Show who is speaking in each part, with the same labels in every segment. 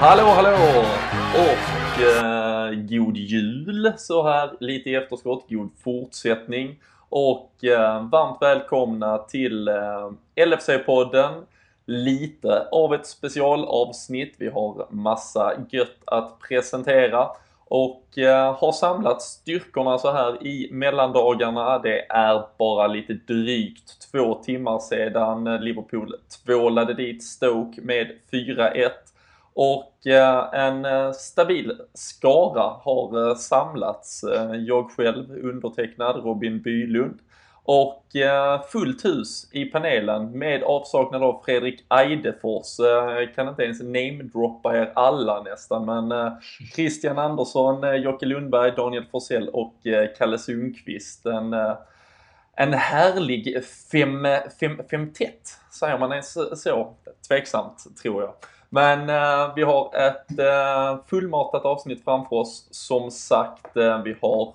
Speaker 1: Hallå, hallå! Och eh, god jul så här lite i efterskott. God fortsättning. Och eh, varmt välkomna till eh, LFC-podden. Lite av ett specialavsnitt. Vi har massa gött att presentera och eh, har samlat styrkorna så här i mellandagarna. Det är bara lite drygt två timmar sedan Liverpool tvålade dit Stoke med 4-1. Och eh, en eh, stabil skara har eh, samlats. Eh, jag själv, undertecknad Robin Bylund. Och eh, fullt hus i panelen med avsaknad av Fredrik Eidefors. Eh, jag kan inte ens namedroppa er alla nästan men eh, Christian Andersson, Jocke Lundberg, Daniel Forsell och Kalle Sundqvist. En, en härlig fem, fem, femtett, säger man ens så? Tveksamt tror jag. Men vi har ett fullmatat avsnitt framför oss. Som sagt, vi har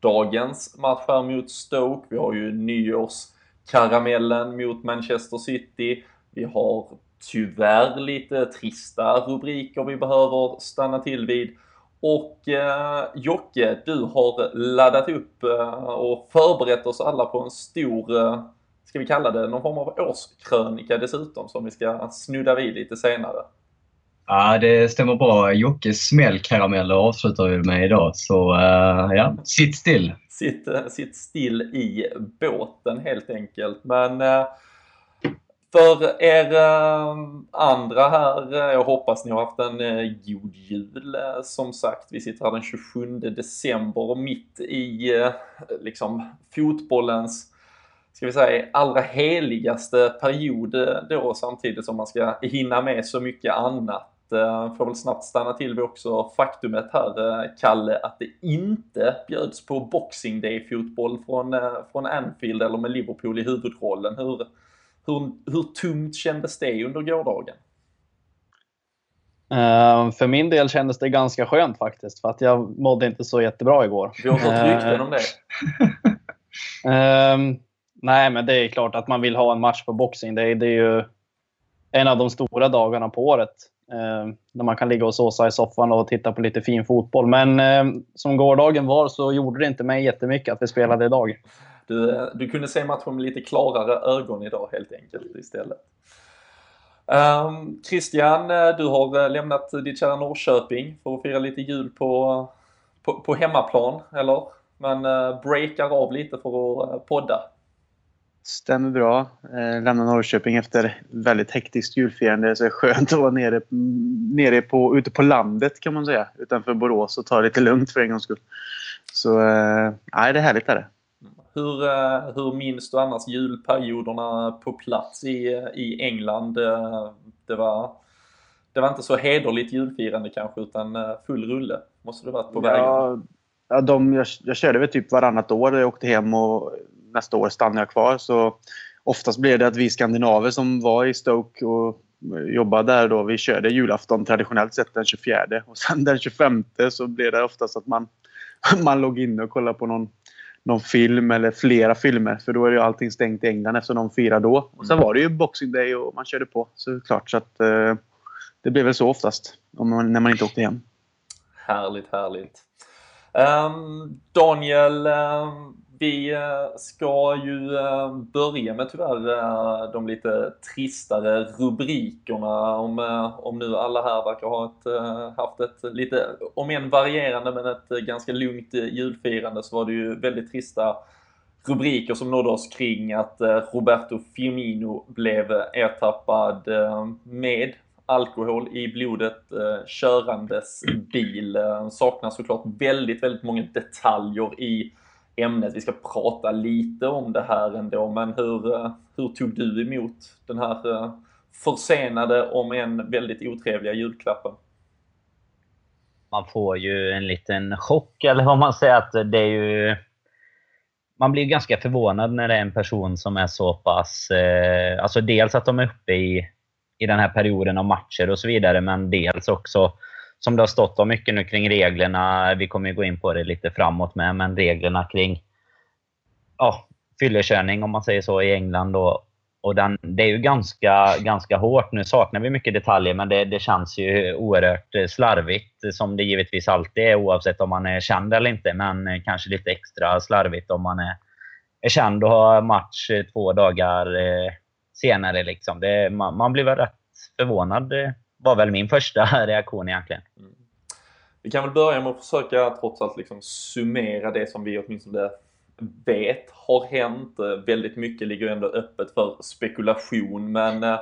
Speaker 1: dagens match här mot Stoke. Vi har ju nyårskaramellen mot Manchester City. Vi har tyvärr lite trista rubriker vi behöver stanna till vid. Och eh, Jocke, du har laddat upp eh, och förberett oss alla på en stor, eh, ska vi kalla det, någon form av årskrönika dessutom som vi ska snudda vid lite senare.
Speaker 2: Ja, det stämmer bra. Jockes smällkarameller avslutar vi med idag. Så uh, ja, sitt still.
Speaker 1: Sitt, sitt still i båten helt enkelt. Men uh, för er uh, andra här, jag hoppas ni har haft en god jul. Som sagt, vi sitter här den 27 december mitt i liksom fotbollens ska vi säga, allra heligaste period då samtidigt som man ska hinna med så mycket annat får väl snabbt stanna till vid också faktumet här, eh, Kalle, att det inte bjöds på Boxing Day-fotboll från, eh, från Anfield eller med Liverpool i huvudrollen. Hur, hur, hur tungt kändes det under gårdagen?
Speaker 3: Uh, för min del kändes det ganska skönt faktiskt, för att jag mådde inte så jättebra igår.
Speaker 1: Vi har fått rykten om det.
Speaker 3: uh, nej, men det är klart att man vill ha en match på Boxing Day. Det är ju en av de stora dagarna på året. Eh, där man kan ligga och såsa i soffan och titta på lite fin fotboll. Men eh, som gårdagen var så gjorde det inte mig jättemycket att vi spelade idag.
Speaker 1: Du, eh, du kunde se matchen med lite klarare ögon idag helt enkelt istället. Um, Christian, eh, du har eh, lämnat ditt kära Norrköping för att fira lite jul på, på, på hemmaplan, eller? Men uh, breakar av lite för att podda.
Speaker 4: Stämmer bra. Eh, lämnar Norrköping efter väldigt hektiskt julfirande så det är skönt att vara nere, nere på, ute på landet kan man säga. Utanför Borås och ta det lite lugnt för en gångs skull. Så eh, nej, det är härligt. Är det.
Speaker 1: Hur, eh, hur minns du annars julperioderna på plats i, i England? Det var, det var inte så hederligt julfirande kanske utan full rulle måste det varit på vägen?
Speaker 4: Ja, ja de, jag, jag körde väl typ varannat år. Jag åkte hem och nästa år stannar jag kvar. Så oftast blev det att vi skandinaver som var i Stoke och jobbade där då, vi körde julafton traditionellt sett den 24. Och sen den 25 så blev det oftast att man, man låg inne och kollade på någon, någon film eller flera filmer. För då är ju allting stängt i England eftersom de firar då. Och sen var det ju Boxing Day och man körde på såklart. Så att eh, det blev väl så oftast. Om man, när man inte åkte hem.
Speaker 1: Härligt, härligt. Um, Daniel, um, vi eh, ska ju eh, börja med tyvärr eh, de lite tristare rubrikerna om, om nu alla här verkar ha ett, haft ett lite, om än varierande men ett ganska lugnt julfirande så var det ju väldigt trista rubriker som nådde oss kring att Roberto Firmino blev ertappad med alkohol i blodet, körandes bil. Saknas såklart väldigt, väldigt många detaljer i ämnet. Vi ska prata lite om det här ändå, men hur, eh, hur tog du emot den här eh, försenade, om än väldigt otrevliga julklappen?
Speaker 5: Man får ju en liten chock, eller vad man säger. att det är ju... Man blir ganska förvånad när det är en person som är så pass... Eh, alltså dels att de är uppe i, i den här perioden av matcher och så vidare, men dels också som det har stått om mycket nu kring reglerna. Vi kommer ju gå in på det lite framåt med, men reglerna kring ja, fyllekörning om man säger så i England. Då. Och den, det är ju ganska, ganska hårt. Nu saknar vi mycket detaljer, men det, det känns ju oerhört slarvigt. Som det givetvis alltid är, oavsett om man är känd eller inte. Men kanske lite extra slarvigt om man är, är känd och har match två dagar eh, senare. Liksom. Det, man, man blir väl rätt förvånad, eh, var väl min första reaktion egentligen. Mm.
Speaker 1: Vi kan väl börja med att försöka trots allt liksom summera det som vi åtminstone vet har hänt. Väldigt mycket ligger ändå öppet för spekulation men eh,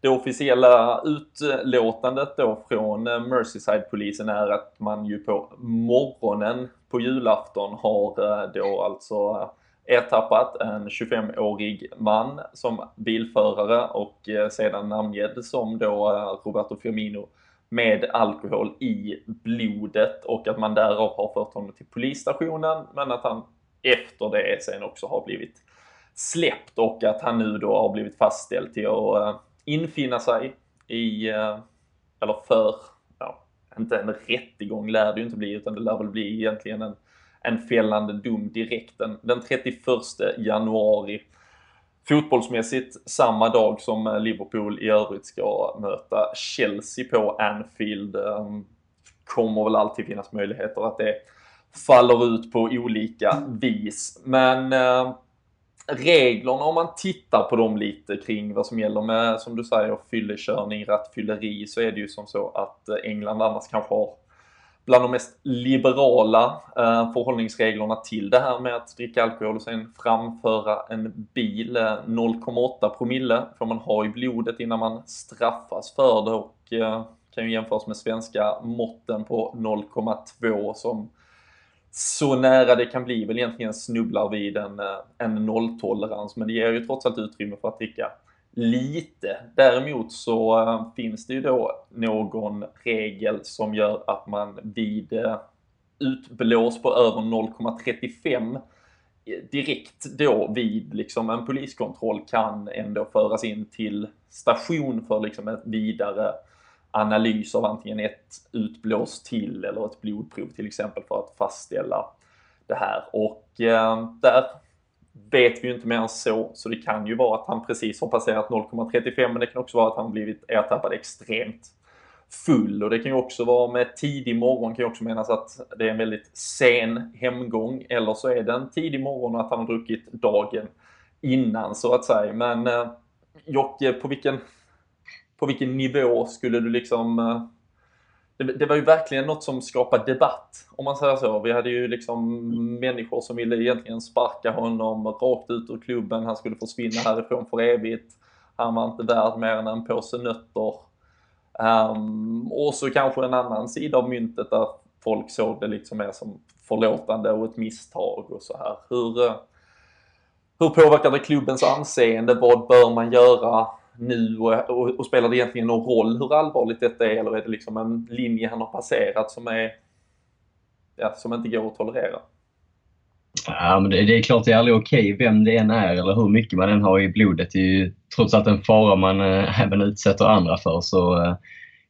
Speaker 1: det officiella utlåtandet då från eh, Merseyside-polisen är att man ju på morgonen på julafton har eh, då alltså ertappat en 25-årig man som bilförare och eh, sedan namngedd som då eh, Roberto Firmino med alkohol i blodet och att man därav har fört honom till polisstationen men att han efter det sen också har blivit släppt och att han nu då har blivit fastställd till att eh, infinna sig i, eller för, ja, inte en rättegång lär det ju inte bli utan det lär väl bli egentligen en, en fällande dom direkt den, den 31 januari fotbollsmässigt samma dag som eh, Liverpool i övrigt ska möta Chelsea på Anfield. Ehm, kommer väl alltid finnas möjligheter att det faller ut på olika vis. Men eh, reglerna om man tittar på dem lite kring vad som gäller med, som du säger, fyllekörning, rattfylleri så är det ju som så att eh, England annars kanske har bland de mest liberala eh, förhållningsreglerna till det här med att dricka alkohol och sen framföra en bil. Eh, 0,8 promille får man ha i blodet innan man straffas för det och eh, kan ju jämföras med svenska måtten på 0,2 som så nära det kan bli väl egentligen snubblar vid en, eh, en nolltolerans men det ger ju trots allt utrymme för att dricka lite. Däremot så eh, finns det ju då någon regel som gör att man vid eh, utblås på över 0,35 eh, direkt då vid liksom en poliskontroll kan ändå föras in till station för liksom ett vidare analys av antingen ett utblås till eller ett blodprov till exempel för att fastställa det här. Och eh, där vet vi ju inte mer än så, så det kan ju vara att han precis har passerat 0,35 men det kan också vara att han blivit ertappad extremt full. Och det kan ju också vara med tidig morgon kan ju också menas att det är en väldigt sen hemgång. Eller så är det en tidig morgon och att han har druckit dagen innan så att säga. Men eh, Jocke, på vilken på vilken nivå skulle du liksom... Eh, det, det, var ju verkligen något som skapade debatt, om man säger så. Vi hade ju liksom människor som ville egentligen sparka honom rakt ut ur klubben. Han skulle försvinna härifrån för evigt. Han var inte värd mer än en påse nötter. Um, och så kanske en annan sida av myntet där folk såg det liksom mer som förlåtande och ett misstag och så här. Hur, eh, hur påverkar det klubbens anseende? Vad bör man göra? Nu och, och, och, spelar det egentligen någon roll hur allvarligt detta är eller är det liksom en linje han har passerat som är ja, som inte går att tolerera?
Speaker 2: Ja, men det, det är klart det är aldrig okej vem det än är eller hur mycket man än har i blodet. Det är ju trots allt en fara man äh, även utsätter andra för. Så äh,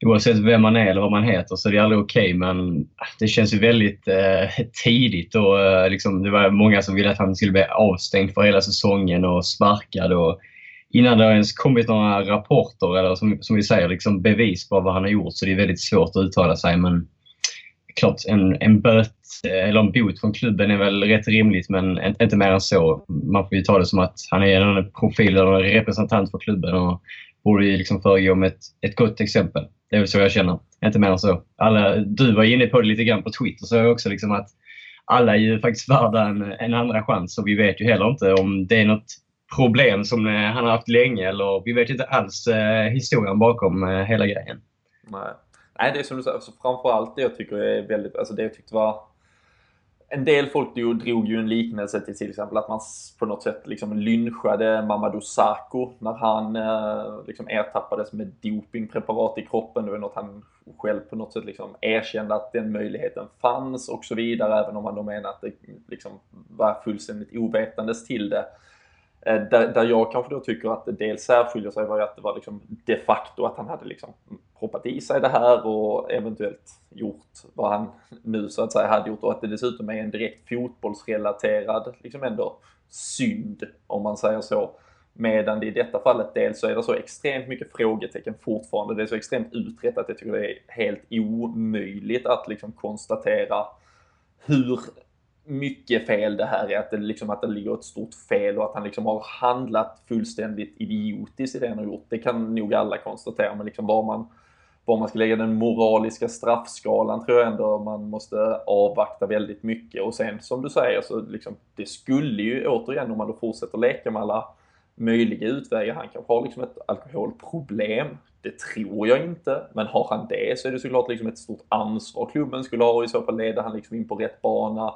Speaker 2: Oavsett vem man är eller vad man heter så är det aldrig okej men ah, det känns ju väldigt äh, tidigt och liksom, det var många som ville att han skulle bli avstängd för hela säsongen och sparkad. Och, innan det har ens kommit några rapporter eller som, som vi säger liksom bevis på vad han har gjort så det är väldigt svårt att uttala sig. Men klart, en, en böt eller en bot från klubben är väl rätt rimligt men inte mer än så. Man får ju ta det som att han är en profil eller en representant för klubben och borde ju liksom föregå med ett, ett gott exempel. Det är väl så jag känner. Inte mer än så. Alla, du var inne på det lite grann på Twitter så jag också liksom att alla är ju faktiskt värda en, en andra chans och vi vet ju heller inte om det är något problem som eh, han har haft länge. Eller, vi vet inte alls eh, historien bakom eh, hela grejen.
Speaker 1: Nej. Nej, det är som du säger. Alltså, framförallt det jag tycker är väldigt, alltså det jag tyckte var en del folk drog ju en liknelse till till exempel att man på något sätt liksom lynchade Mamadou Sakho när han eh, liksom ertappades med dopingpreparat i kroppen. Det var något han själv på något sätt liksom erkände att den möjligheten fanns och så vidare. Även om han då menar att det liksom var fullständigt ovetandes till det. Eh, där, där jag kanske då tycker att det dels särskiljer sig var att det var liksom de facto att han hade liksom proppat i sig det här och eventuellt gjort vad han nu så att säga hade gjort och att det dessutom är en direkt fotbollsrelaterad liksom ändå synd om man säger så. Medan det i detta fallet dels så är det så extremt mycket frågetecken fortfarande. Det är så extremt utrett att jag tycker det är helt omöjligt att liksom konstatera hur mycket fel det här är. Att det, liksom, att det ligger ett stort fel och att han liksom har handlat fullständigt idiotiskt i det han har gjort. Det kan nog alla konstatera. Men liksom var man, var man ska lägga den moraliska straffskalan tror jag ändå man måste avvakta väldigt mycket. Och sen som du säger så liksom, det skulle ju återigen om man då fortsätter leka med alla möjliga utvägar. Han kanske har liksom ett alkoholproblem. Det tror jag inte. Men har han det så är det såklart liksom ett stort ansvar klubben skulle ha och i så fall leder han liksom in på rätt bana.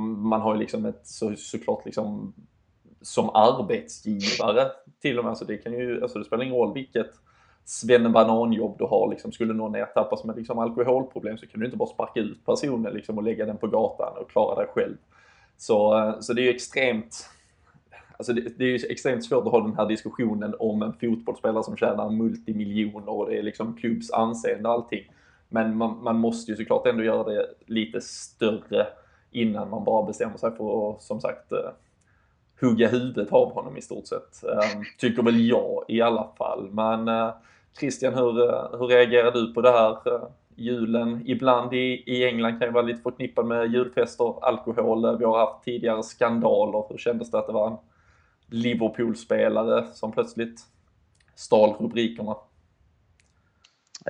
Speaker 1: Man har ju liksom ett så, såklart liksom som arbetsgivare till och med. Alltså det kan ju, alltså det spelar ingen roll vilket svennebananjobb du har. Liksom, skulle någon ertappas med liksom alkoholproblem så kan du inte bara sparka ut personen liksom, och lägga den på gatan och klara dig själv. Så, så det är ju extremt Alltså det, det, är ju extremt svårt att ha den här diskussionen om en fotbollsspelare som tjänar multimiljoner och det är liksom klubbs anseende och allting. Men man, man, måste ju såklart ändå göra det lite större innan man bara bestämmer sig för att, som sagt, uh, hugga huvudet av honom i stort sett. Ehm, tycker väl jag i alla fall. Men uh, Christian, hur, uh, hur reagerar du på det här? julen ibland i, i England kan ju vara lite förknippad med julfester, alkohol. Vi har haft tidigare skandaler. Hur kändes det att det var en Liverpool-spelare som plötsligt stal rubrikerna.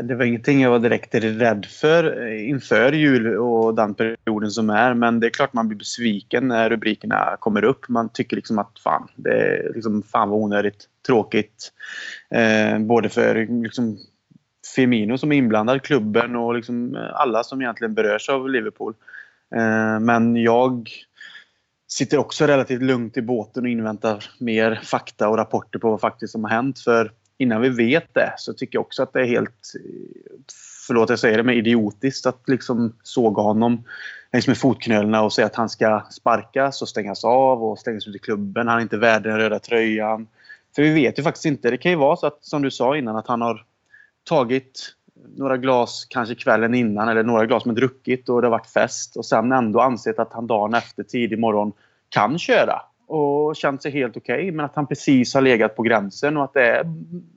Speaker 4: Det var ingenting jag var direkt rädd för eh, inför jul och den perioden som är. Men det är klart man blir besviken när rubrikerna kommer upp. Man tycker liksom att fan, det är liksom fan vad onödigt tråkigt. Eh, både för liksom Firmino som är inblandad, klubben och liksom eh, alla som egentligen berörs av Liverpool. Eh, men jag sitter också relativt lugnt i båten och inväntar mer fakta och rapporter på vad faktiskt som har hänt. För innan vi vet det så tycker jag också att det är helt, förlåt jag säger det, men idiotiskt att liksom såga honom längs med fotknölarna och säga att han ska sparkas och stängas av och stängas ut i klubben. Han är inte värd den röda tröjan. För vi vet ju faktiskt inte. Det kan ju vara så att, som du sa innan, att han har tagit några glas kanske kvällen innan eller några glas med druckit och det har varit fest och sen ändå ansett att han dagen efter tidig morgon kan köra och känt sig helt okej okay, men att han precis har legat på gränsen och att det är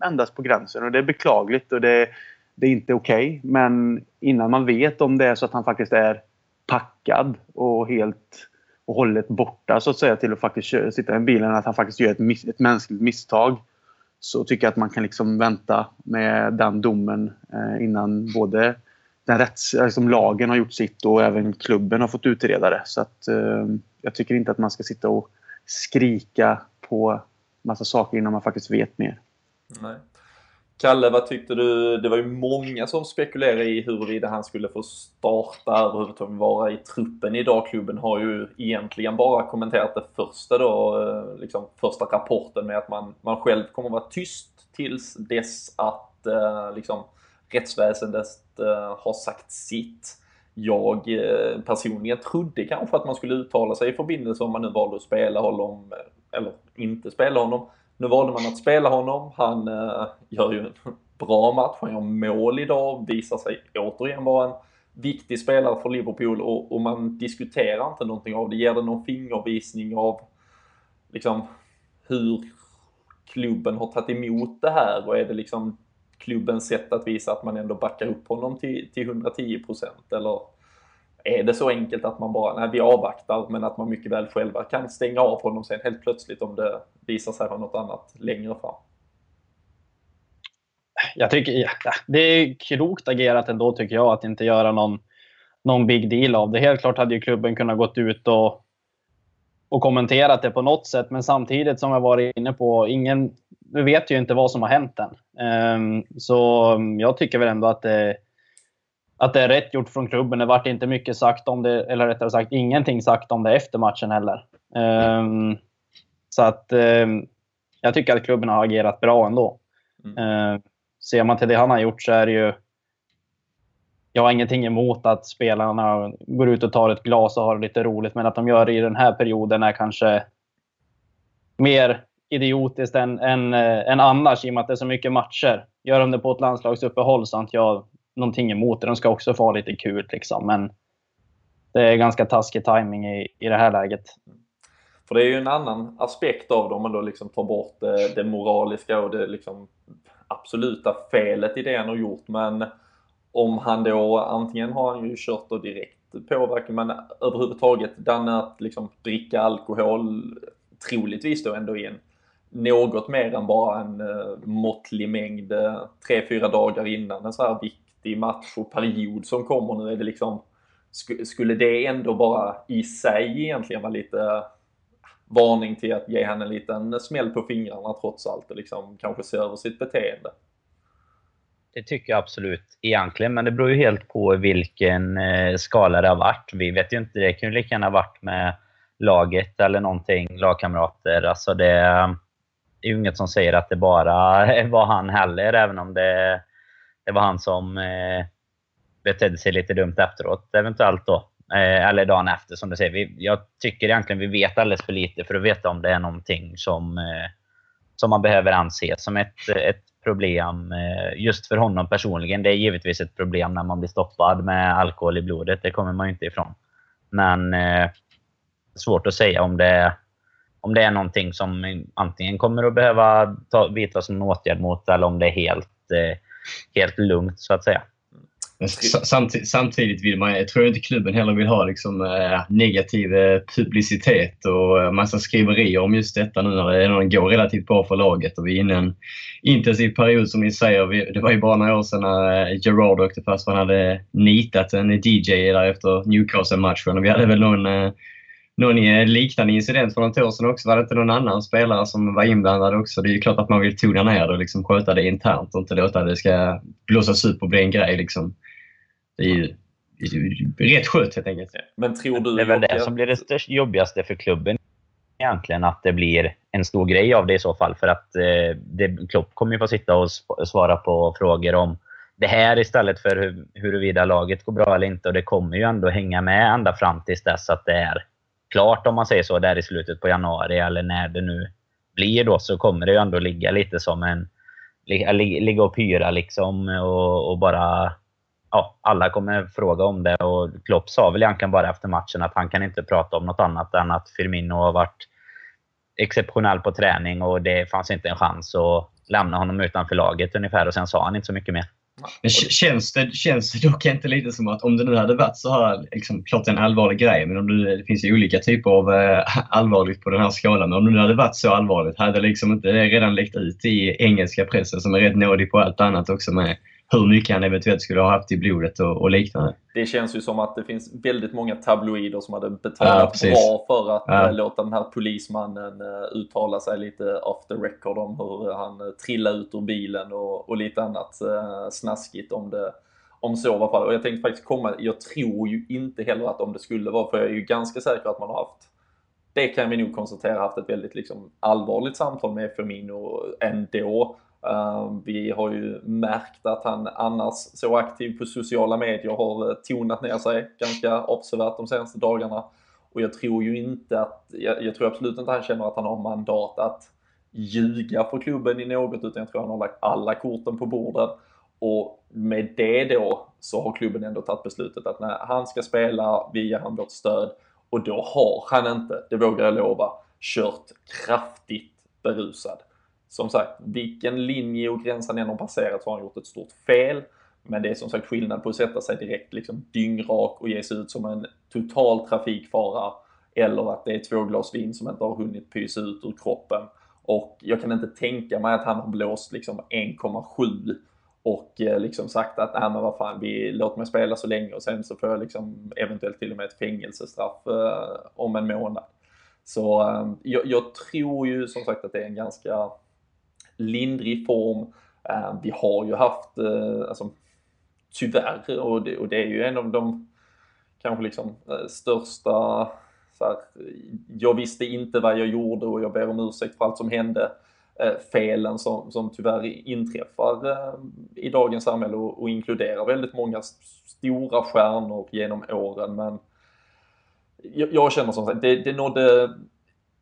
Speaker 4: endast på gränsen och det är beklagligt och det, det är inte okej. Okay. Men innan man vet om det är så att han faktiskt är packad och helt och hållet borta så att säga till att faktiskt köra, sitta i bilen, att han faktiskt gör ett, ett mänskligt misstag så tycker jag att man kan liksom vänta med den domen eh, innan både den rätts, liksom lagen har gjort sitt och även klubben har fått utreda det. Så att, eh, jag tycker inte att man ska sitta och skrika på massa saker innan man faktiskt vet mer.
Speaker 1: Nej. Kalle, vad tyckte du? Det var ju många som spekulerade i huruvida han skulle få starta överhuvudtaget vara i truppen idag. Klubben har ju egentligen bara kommenterat det första då, eh, liksom första rapporten med att man, man själv kommer vara tyst tills dess att eh, liksom, rättsväsendet eh, har sagt sitt. Jag eh, personligen trodde kanske att man skulle uttala sig i förbindelse om man nu valde att spela honom eh, eller inte spela honom nu valde man att spela honom. Han eh, gör ju en bra match. Han gör mål idag. Visar sig återigen vara en viktig spelare för Liverpool och, och, man diskuterar inte någonting av det. Ger det någon fingervisning av liksom hur klubben har tagit emot det här och är det liksom klubbens sätt att visa att man ändå backar upp honom till, till 110 procent? eller är det så enkelt att man bara, nej vi avvaktar, men att man mycket väl själva kan stänga av honom sen helt plötsligt om det visar sig vara något annat längre fram?
Speaker 3: Jag tycker, ja, det är klokt agerat ändå tycker jag, att inte göra någon, någon big deal av det. Helt klart hade ju klubben kunnat gått ut och, och kommenterat det på något sätt, men samtidigt som jag varit inne på, ingen, vi vet ju inte vad som har hänt än. Um, så jag tycker väl ändå att det att det är rätt gjort från klubben. Det vart inte mycket sagt om det, eller rättare sagt ingenting sagt om det efter matchen heller. Um, så att um, jag tycker att klubben har agerat bra ändå. Mm. Ser man till det han har gjort så är det ju... Jag har ingenting emot att spelarna går ut och tar ett glas och har lite roligt, men att de gör det i den här perioden är kanske mer idiotiskt än, än, eh, än annars i och med att det är så mycket matcher gör de det på ett landslagsuppehåll så har inte jag någonting emot det. De ska också få ha lite kul liksom. Men det är ganska taskig timing i, i det här läget.
Speaker 1: För det är ju en annan aspekt av det om man då liksom tar bort det, det moraliska och det liksom absoluta felet i det han har gjort. Men om han då, antingen har han ju kört då direkt påverkan men överhuvudtaget Danne att liksom dricka alkohol troligtvis då ändå i en något mer än bara en uh, måttlig mängd uh, tre, fyra dagar innan en så här viktig match och period som kommer nu är det liksom sk skulle det ändå bara i sig egentligen vara lite eh, varning till att ge henne en liten smäll på fingrarna trots allt och liksom kanske se över sitt beteende.
Speaker 5: Det tycker jag absolut egentligen, men det beror ju helt på vilken skala det har varit. Vi vet ju inte, det kan ju lika gärna ha varit med laget eller någonting, lagkamrater. Alltså det, det är ju inget som säger att det bara var han heller, även om det, det var han som eh, betedde sig lite dumt efteråt eventuellt då. Eh, eller dagen efter som du säger. Vi, jag tycker egentligen vi vet alldeles för lite för att veta om det är någonting som, eh, som man behöver anse som ett, ett problem eh, just för honom personligen. Det är givetvis ett problem när man blir stoppad med alkohol i blodet. Det kommer man ju inte ifrån. Men eh, svårt att säga om det, om det är någonting som antingen kommer att behöva ta, vidtas en åtgärd mot eller om det är helt, eh, helt lugnt så att säga.
Speaker 2: Samtidigt, samtidigt vill man, jag tror inte klubben heller vill ha liksom, eh, negativ eh, publicitet och eh, massa skriverier om just detta nu när det, ändå går relativt bra för laget och vi är inne i en intensiv period som ni säger. Vi, det var ju bara några år sedan när eh, Gerard åkte fast för han hade nitat en DJ där efter Newcastle-matchen och vi hade väl någon någon liknande incident för något år sedan också. Var det inte någon annan spelare som var inblandad också? Det är ju klart att man vill tona ner det och liksom sköta det internt och inte låta det ska blåsas upp och bli en grej. Liksom. Det är ju, rätt skött helt enkelt.
Speaker 1: Men tror du...
Speaker 5: Det är väl det som blir det jobbigaste för klubben egentligen. Att det blir en stor grej av det i så fall. För att eh, det, Klopp kommer ju få sitta och svara på frågor om det här istället för hur, huruvida laget går bra eller inte. Och det kommer ju ändå hänga med ända fram tills dess att det är klart, om man säger så, där i slutet på januari eller när det nu blir då, så kommer det ju ändå ligga lite som en... Ligga och pyra liksom och, och bara ja, alla kommer fråga om det och Klopp sa väl egentligen bara efter matchen att han kan inte prata om något annat än att Firmino har varit exceptionell på träning och det fanns inte en chans att lämna honom utanför laget ungefär och sen sa han inte så mycket mer.
Speaker 2: Men känns det, känns det dock inte lite som att om det nu hade varit så här, liksom, klart en allvarlig grej, men om det, det finns ju olika typer av eh, allvarligt på den här skalan. Men om det nu hade varit så allvarligt, hade liksom inte det redan läckt ut i engelska pressen som är rätt nådig på allt annat också med hur mycket han eventuellt skulle ha haft i blodet och, och liknande.
Speaker 1: Det känns ju som att det finns väldigt många tabloider som hade betalat ja, bra för att ja. Eh, låta den här polismannen uh, uttala sig lite off the record om hur han uh, trillade ut ur bilen och, och lite annat snaskigt om det om så var fallet. Och jag tänkte faktiskt komma, jag tror ju inte heller att om det skulle vara, för jag är ju ganska säker att man har haft det kan vi nog konstatera haft ett väldigt liksom, allvarligt samtal med Firmino ändå. Eh, vi har ju märkt att han annars så aktiv på sociala medier har eh, tonat ner sig ganska avsevärt de senaste dagarna. Och jag tror ju inte att, jag, jag tror absolut inte att han känner att han har mandat att ljuga för klubben i något utan jag tror han har lagt alla korten på bordet. Och med det då så har klubben ändå tagit beslutet att när han ska spela, vi ger han vårt stöd. Och då har han inte, det vågar jag lova, kört kraftigt berusad som sagt, vilken linje och gräns han än har passerat så har han gjort ett stort fel. Men det är som sagt skillnad på att sätta sig direkt liksom dyngrak och ge sig ut som en total trafikfara eller att det är två glas vin som inte har hunnit pysa ut ur kroppen. Och jag kan inte tänka mig att han har blåst liksom 1,7 och eh, liksom sagt att nej men vad fan, vi, låt mig spela så länge och sen så får jag liksom eventuellt till och med ett fängelsestraff eh, om en månad. Så eh, jag, jag, tror ju som sagt att det är en ganska lindrig form. Eh, vi har ju haft, eh, alltså, tyvärr, och det, och det är ju en av de kanske liksom eh, största så här, jag visste inte vad jag gjorde och jag ber om ursäkt för allt som hände. Felen som, som tyvärr inträffar i dagens samhälle och, och inkluderar väldigt många stora stjärnor genom åren. Men jag, jag känner som sagt, det, det nådde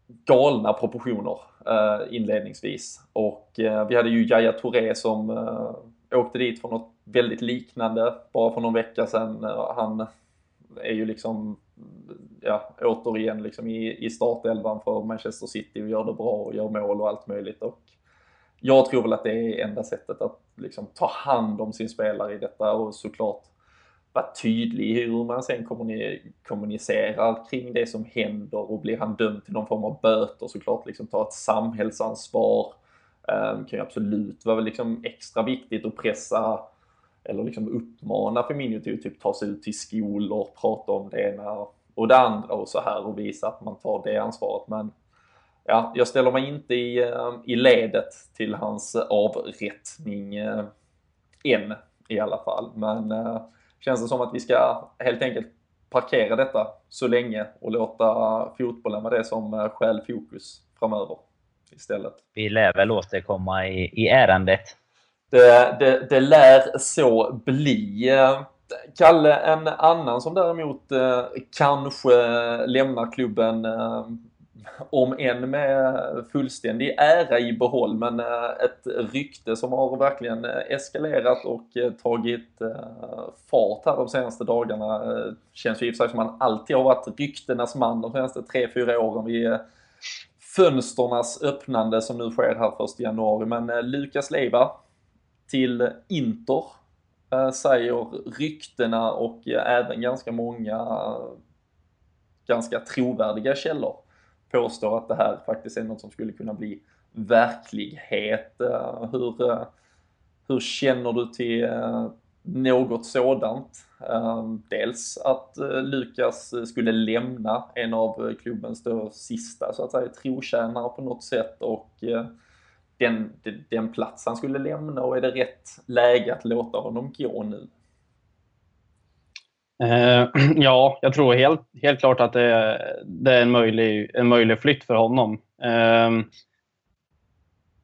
Speaker 1: galna proportioner eh, inledningsvis. Och eh, vi hade ju Jaya Touré som eh, åkte dit för något väldigt liknande bara för någon vecka sedan. Han är ju liksom ja, återigen liksom i, i startelvan för Manchester City och gör det bra och gör mål och allt möjligt. Och jag tror väl att det är enda sättet att liksom ta hand om sin spelare i detta och såklart vara tydlig i hur man sen kommunicerar kring det som händer och blir han dömd till någon form av böter såklart liksom ta ett samhällsansvar. Um, kan ju absolut vara liksom extra viktigt att pressa eller liksom uppmana Feminio till att typ ta sig ut till skolor, prata om det ena och det andra och så här och visa att man tar det ansvaret. Men ja, jag ställer mig inte i, eh, i ledet till hans avrättning eh, än i alla fall. Men eh, känns det som att vi ska helt enkelt parkera detta så länge och låta fotbollen vara det som stjäl fokus framöver istället.
Speaker 5: Vi lär väl återkomma i, i ärendet.
Speaker 1: Det, det, det lär så bli. Kalle, en annan som däremot eh, kanske lämnar klubben eh, om än med fullständig ära i behåll, men eh, ett rykte som har verkligen eh, eskalerat och eh, tagit fart här de senaste dagarna. Känns ju i och för sig som man alltid har varit ryktenas man de senaste tre fyra åren vid fönsternas öppnande som nu sker här 1 januari. Men Lukas Leiva till Inter säger ryktena och även ganska många ganska trovärdiga källor påstår att det här faktiskt är något som skulle kunna bli verklighet. Eh, hur, eh, hur känner du till eh, något sådant? Dels att Lukas skulle lämna en av klubbens då sista så att säga trotjänare på något sätt och den, den plats han skulle lämna och är det rätt läge att låta honom gå nu?
Speaker 3: Eh, ja, jag tror helt, helt klart att det, det är en möjlig, en möjlig flytt för honom. Eh,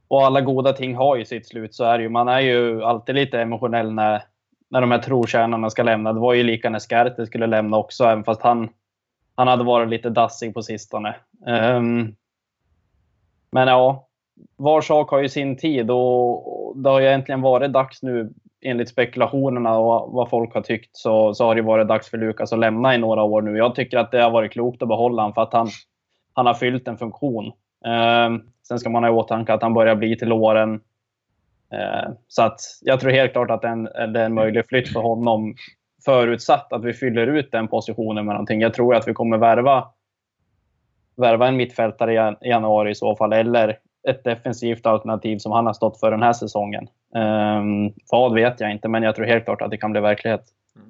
Speaker 3: och alla goda ting har ju sitt slut, så är det ju. Man är ju alltid lite emotionell när, när de här trotjänarna ska lämna. Det var ju lika när Skärte skulle lämna också, även fast han, han hade varit lite dassig på sistone. Eh, men ja, var sak har ju sin tid och det har ju egentligen varit dags nu enligt spekulationerna och vad folk har tyckt så, så har det varit dags för Lukas att lämna i några år nu. Jag tycker att det har varit klokt att behålla honom för att han, han har fyllt en funktion. Eh, sen ska man ha i åtanke att han börjar bli till åren. Eh, så att jag tror helt klart att det är, en, det är en möjlig flytt för honom förutsatt att vi fyller ut den positionen med någonting. Jag tror att vi kommer värva, värva en mittfältare i januari i så fall, eller ett defensivt alternativ som han har stått för den här säsongen. Ehm, um, vad vet jag inte, men jag tror helt klart att det kan bli verklighet. Mm.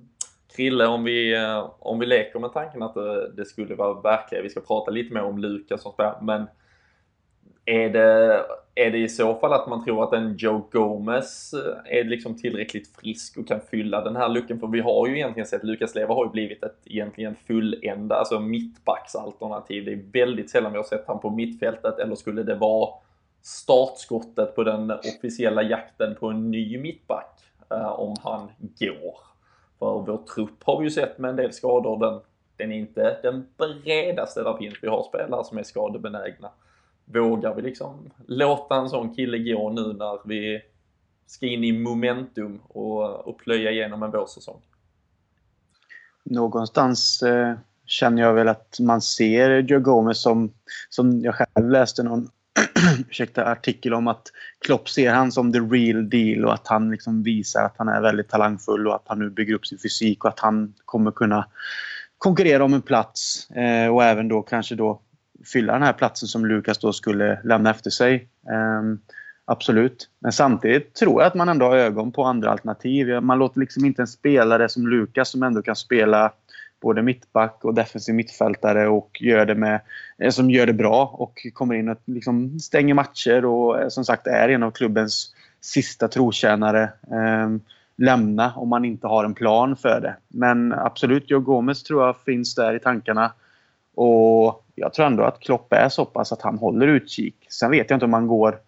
Speaker 1: Krille, om vi, eh, om vi leker med tanken att det, det skulle vara verklighet, vi ska prata lite mer om Lukas som spelar, men är det, är det i så fall att man tror att en Joe Gomez eh, är liksom tillräckligt frisk och kan fylla den här luckan? För vi har ju egentligen sett, Lukas Leva har ju blivit ett egentligen fullända, alltså mittbacksalternativ. Det är väldigt sällan vi har sett han på mittfältet, eller skulle det vara startskottet på den officiella jakten på en ny mittback eh, om han går? För vår trupp har vi ju sett med en del skador, den, den är inte den bredaste där finns. Vi har spelare som är skadebenägna vågar vi liksom låta en sån kille gå nu när vi ska in i momentum och, och plöja igenom en vårsäsong?
Speaker 4: Någonstans eh, känner jag väl att man ser Joe Gomez som, som jag själv läste någon ursäkta, artikel om att Klopp ser han som the real deal och att han liksom visar att han är väldigt talangfull och att han nu bygger upp sin fysik och att han kommer kunna konkurrera om en plats eh, och även då kanske då fylla den här platsen som Lukas då skulle lämna efter sig. Ehm, absolut. Men samtidigt tror jag att man ändå har ögon på andra alternativ. Man låter liksom inte en spelare som Lukas som ändå kan spela både mittback och defensiv mittfältare och gör det med, eh, som gör det bra och kommer in och liksom stänger matcher och eh, som sagt är en av klubbens sista trotjänare. Ehm, lämna om man inte har en plan för det. Men absolut, Joe Gomez tror jag finns där i tankarna. Och jag tror ändå att Klopp är så pass att han håller utkik. Sen vet jag inte om man går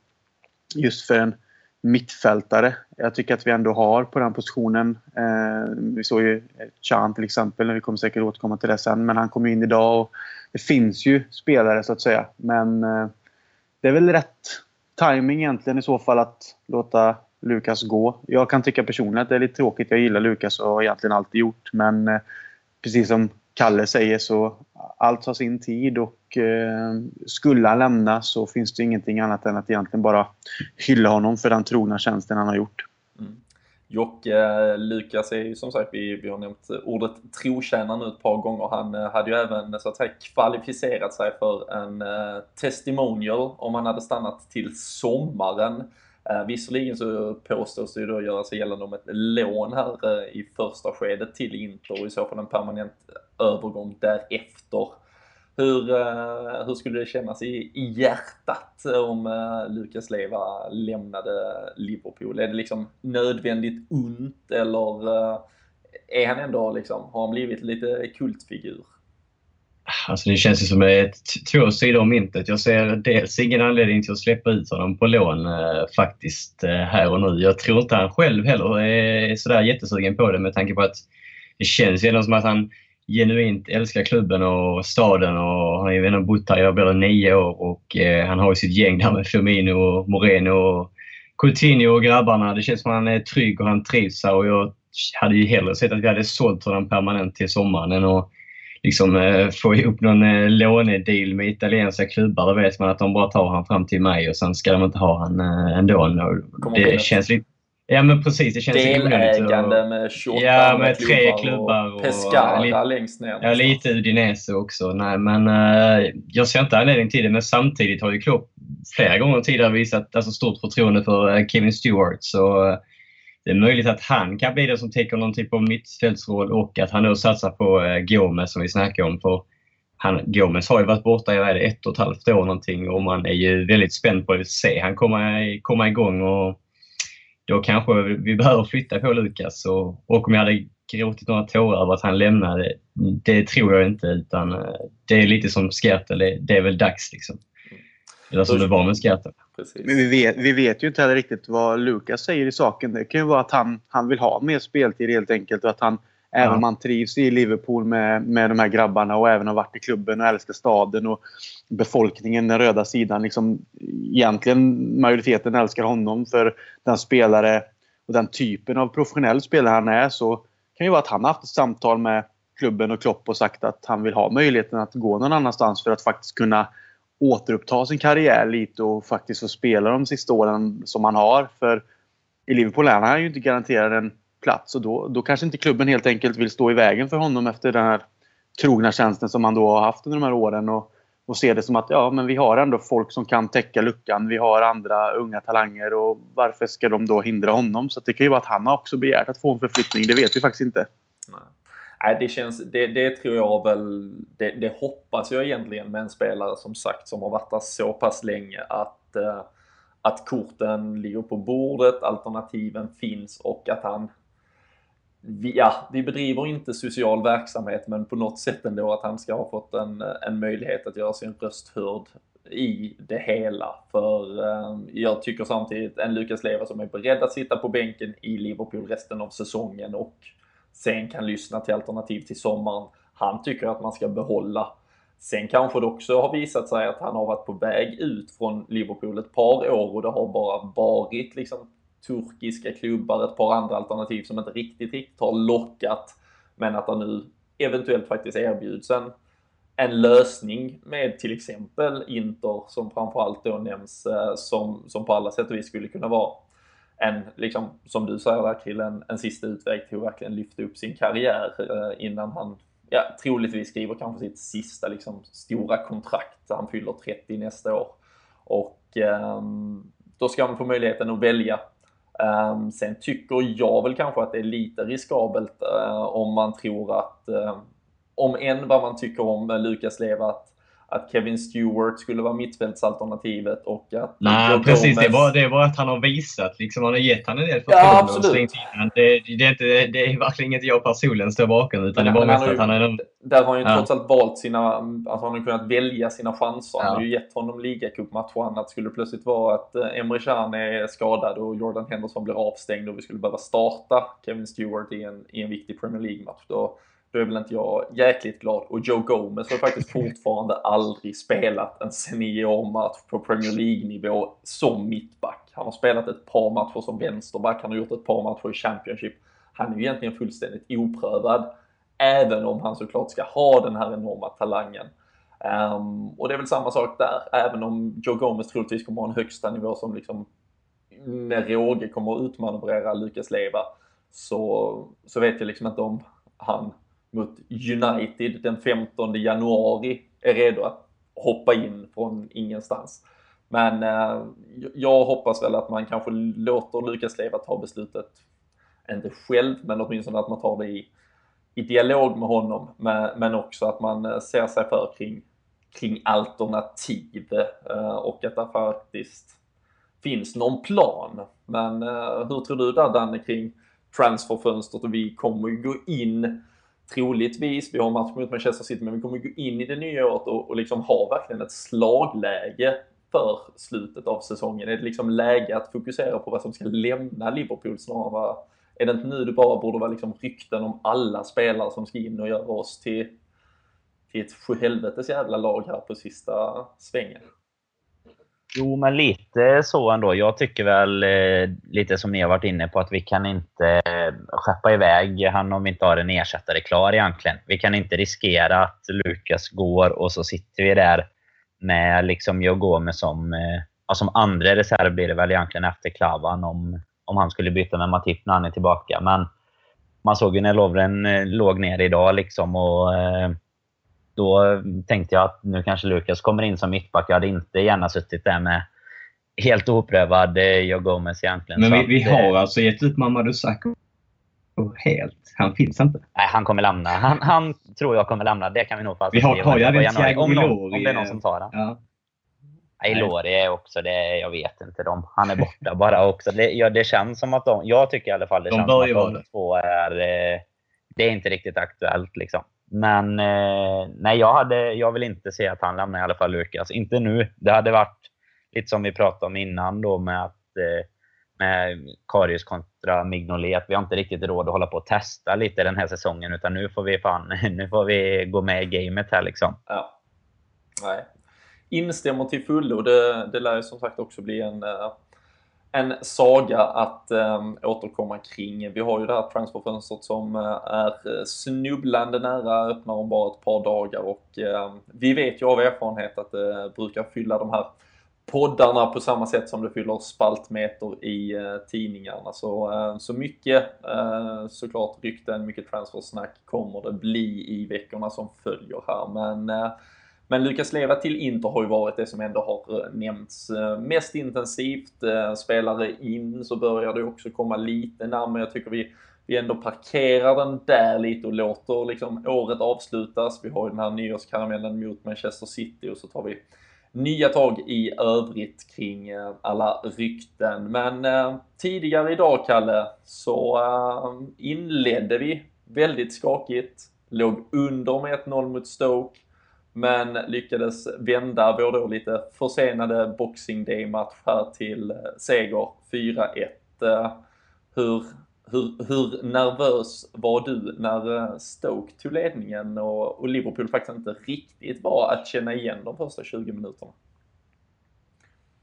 Speaker 4: just för en mittfältare. Jag tycker att vi ändå har på den positionen. Eh, vi såg ju Chan till exempel, vi kommer säkert återkomma till det sen, men han kom in idag och det finns ju spelare så att säga. Men eh, det är väl rätt timing egentligen i så fall att låta Lukas gå. Jag kan tycka personligen att det är lite tråkigt. Jag gillar Lukas och har egentligen alltid gjort. Men eh, precis som Kalle säger så allt har sin tid och eh, skulle han lämna så finns det ingenting annat än att egentligen bara hylla honom för den trogna tjänsten han har gjort. Mm.
Speaker 1: Jocke, eh, Lukas är ju som sagt, vi, vi har nämnt ordet trotjänare nu ett par gånger. Han eh, hade ju även så att säga kvalificerat sig för en eh, testimonial om han hade stannat till sommaren. Eh, visserligen så påstås det ju då göra sig gällande om ett lån här eh, i första skedet till Inter och i så fall en permanent övergång därefter. Hur, eh, hur skulle det kännas i, i hjärtat om eh, Lukas Leva lämnade Liverpool? Är det liksom nödvändigt ont eller eh, är han ändå liksom, har han blivit lite kultfigur?
Speaker 2: Alltså det känns ju som ett, två sidor om myntet. Jag ser dels ingen anledning till att släppa ut honom på lån eh, faktiskt eh, här och nu. Jag tror inte han själv heller är sådär jättesugen på det med tanke på att det känns ju som att han genuint älskar klubben och staden och han har ju ändå bott här i över nio år och eh, han har ju sitt gäng där med Firmino och Moreno och Coutinho och grabbarna. Det känns som att han är trygg och han trivs här och jag hade ju hellre sett att vi hade sålt honom permanent till sommaren än att liksom, eh, få ihop någon eh, lånedeal med italienska klubbar. Då vet man att de bara tar han fram till maj och sen ska de inte ha han eh, ändå. Det känns lite Ja men precis, det känns
Speaker 1: Delägande med 28
Speaker 2: Ja, med tre klubbar.
Speaker 1: Och Pescara och, längst ner.
Speaker 2: Ja, lite Udinese också. Nej, men uh, jag ser inte anledning till det. Men samtidigt har ju Klopp flera gånger tidigare visat alltså, stort förtroende för uh, Kevin Stewart. Så uh, det är möjligt att han kan bli den som täcker någon typ av mittfältsroll och att han nu satsar på uh, Gomez som vi snackade om. För han, Gomez har ju varit borta i ett och ett halvt år någonting och man är ju väldigt spänd på att se han komma, komma igång. Och, då kanske vi behöver flytta på Lukas. Och, och om jag hade gråtit några tårar över att han lämnade, det tror jag inte. Utan eh, det är lite som Skertel, det, det är väl dags liksom. Eller som det var med Skertel.
Speaker 4: Men vi vet, vi vet ju inte heller riktigt vad Lukas säger i saken. Det kan ju vara att han, han vill ha mer speltid helt enkelt och att han Även ja. om han trivs i Liverpool med, med de här grabbarna och även har varit i klubben och älskar staden och befolkningen, den röda sidan. Liksom, egentligen majoriteten älskar honom för den spelare och den typen av professionell spelare han är. Så kan ju vara att han har haft ett samtal med klubben och Klopp och sagt att han vill ha möjligheten att gå någon annanstans för att faktiskt kunna återuppta sin karriär lite och faktiskt få spela de sista åren som han har. För i Liverpool är han ju inte garanterad en plats och då, då kanske inte klubben helt enkelt vill stå i vägen för honom efter den här trogna tjänsten som han då har haft under de här åren. Och, och se det som att ja, men vi har ändå folk som kan täcka luckan. Vi har andra unga talanger och varför ska de då hindra honom? Så det kan ju vara att han har också begärt att få en förflyttning. Det vet vi faktiskt inte.
Speaker 1: Nej. det, känns, det, det tror jag väl, det, det, hoppas jag egentligen med en spelare som sagt som har varit där så pass länge att, eh, att korten ligger på bordet, alternativen finns och att han vi, ja, vi bedriver inte social verksamhet men på något sätt ändå att han ska ha fått en, en möjlighet att göra sin röst hörd i det hela. För eh, jag tycker samtidigt en Lukas Leva som är beredd att sitta på bänken i Liverpool resten av säsongen och sen kan lyssna till alternativ till sommaren. Han tycker att man ska behålla. Sen kanske det också har visat sig att han har varit på väg ut från Liverpool ett par år och det har bara varit liksom turkiska klubbar, ett par andra alternativ som inte riktigt, riktigt har lockat. Men att det nu eventuellt faktiskt erbjuds en, en lösning med till exempel Inter som framförallt då nämns eh, som, som på alla sätt och vis skulle kunna vara en, liksom, som du säger där Krill, en, en sista utväg till att verkligen lyfta upp sin karriär eh, innan han ja, troligtvis skriver kanske sitt sista liksom, stora kontrakt. Han fyller 30 nästa år. Och eh, då ska han få möjligheten att välja Um, sen tycker jag väl kanske att det är lite riskabelt uh, om man tror att, eh, om än vad man tycker om Lukas Leva, att, att Kevin Stewart skulle vara mittfältsalternativet och att
Speaker 2: Nej,
Speaker 1: Joe
Speaker 2: precis.
Speaker 1: Gomez-
Speaker 2: Det bara, det bara att han har visat. Liksom, han har gett han en del
Speaker 1: Ja,
Speaker 2: förtroende och slängt in han. det, det, är inte, det är verkligen inget jag personligen står bakom. Utan det är bara
Speaker 1: Men
Speaker 2: mest
Speaker 1: han
Speaker 2: att han är den...
Speaker 1: Där har han ju
Speaker 2: Ja.
Speaker 1: trots allt valt sina, alltså han har kunnat välja sina chanser. Han
Speaker 2: Ja.
Speaker 1: har ju gett honom ligacupmatcher annat. Skulle det plötsligt vara att eh, Emre Can är skadad och Jordan Henderson blir avstängd och vi skulle behöva starta Kevin Stewart i en, i en viktig Premier League-match. Då, då är väl inte jag jäkligt glad. Och Joe Gomez har faktiskt fortfarande aldrig spelat en seniormatch på Premier League-nivå som mittback. Han har spelat ett par matcher som vänsterback, han har gjort ett par matcher i Championship. Han är ju egentligen fullständigt oprövad. Även om han såklart ska ha den här enorma talangen. Ehm, och det är väl samma sak där. Även om Joe Gomez troligtvis kommer ha en högsta nivå som liksom med råge kommer att utmanövrera Lukas Leva. Så, så vet jag liksom inte om han mot United den 15 januari är redo att hoppa in från ingenstans. Men eh, jag hoppas väl att man kanske låter Lukas Leva ta beslutet, inte själv, men åtminstone att man tar det i, i dialog med honom. Men, men också att man eh, ser sig för kring, kring alternativ eh, och att det faktiskt finns någon plan. Men eh, hur tror du där Danne kring transferfönstret och vi kommer ju gå in troligtvis, vi har match mot Manchester City, men vi kommer gå in i det nya året och, och liksom ha verkligen ett slagläge för slutet av säsongen. Är det liksom läge att fokusera på vad som ska lämna Liverpool snarare än vad är det inte nu det bara borde vara liksom rykten om alla spelare som ska in och göra oss till, till ett sjuhelvetes jävla lag här på sista svängen?
Speaker 5: Jo, men lite så ändå. Jag tycker väl, eh, lite som ni har varit inne på, att vi kan inte eh, skeppa iväg han om vi inte har en ersättare klar egentligen. Vi kan inte riskera att Lukas går och så sitter vi där med liksom Joe som, eh, ja, som andra reserv blir det väl egentligen efter Klavan om, om han skulle byta med Matip när han är tillbaka. Men man såg ju när Lovren eh, låg ner idag liksom och eh, då tänkte jag att nu kanske Lukas kommer in som mittback. Jag hade inte gärna suttit där med helt oprövad eh, Joe Gomez egentligen.
Speaker 2: Men vi, vi
Speaker 5: att, eh,
Speaker 2: har alltså gett upp Mamadou Sakho helt. Han finns inte.
Speaker 5: Nej, han kommer lämna. Han, han tror jag kommer lämna. Det kan vi nog fast
Speaker 2: Vi har- har
Speaker 5: på
Speaker 2: även
Speaker 5: januari. Om, någon, om det är någon
Speaker 2: eh,
Speaker 5: som tar den.
Speaker 2: Ja.
Speaker 5: Ilori är också det. Jag vet inte. De, han är borta bara också. Det, ja, det känns som att de... Jag tycker i alla fall det
Speaker 2: De
Speaker 5: känns som att de två är... Eh, det är inte riktigt aktuellt liksom. Men eh, nej, jag, hade, jag vill inte se att han lämnar i alla fall Lukas. Inte nu. Det hade varit lite som vi pratade om innan då med att eh, med Karius kontra Mignolet. Vi har inte riktigt råd att hålla på och testa lite den här säsongen utan nu får vi fan, nu får vi gå med i gamet här liksom.
Speaker 1: Ja. Nej. Instämmer till fullo. Det, det lär ju som sagt också bli en, eh, en saga att um, återkomma kring. Vi har ju det här transferfönstret som eh, är eh, snubblande nära, öppnar om bara ett par dagar och eh, vi vet ju av erfarenhet att det brukar fylla de här poddarna på samma sätt som det fyller spaltmeter i eh, tidningarna. Så, eh, så mycket eh, såklart rykten, mycket transfersnack kommer det bli i veckorna som följer här. Men, eh, men Lukas Leva till Inter har ju varit det som ändå har eh, nämnts eh, mest intensivt. Eh, spelare in så börjar det också komma lite närmare. Jag tycker vi vi ändå parkerar den där lite och låter liksom året avslutas. Vi har ju den här nyårskaramellen mot Manchester City och så tar vi nya tag i övrigt kring alla rykten. Men eh, tidigare idag, Kalle, så eh, inledde vi väldigt skakigt. Låg under med 1-0 mot Stoke. Men lyckades vända vår då lite försenade Boxing Day-match här till eh, seger 4-1. Eh, hur, hur, hur nervös var du när eh, Stoke tog ledningen och, och Liverpool faktiskt inte riktigt var att känna igen de första 20 minuterna?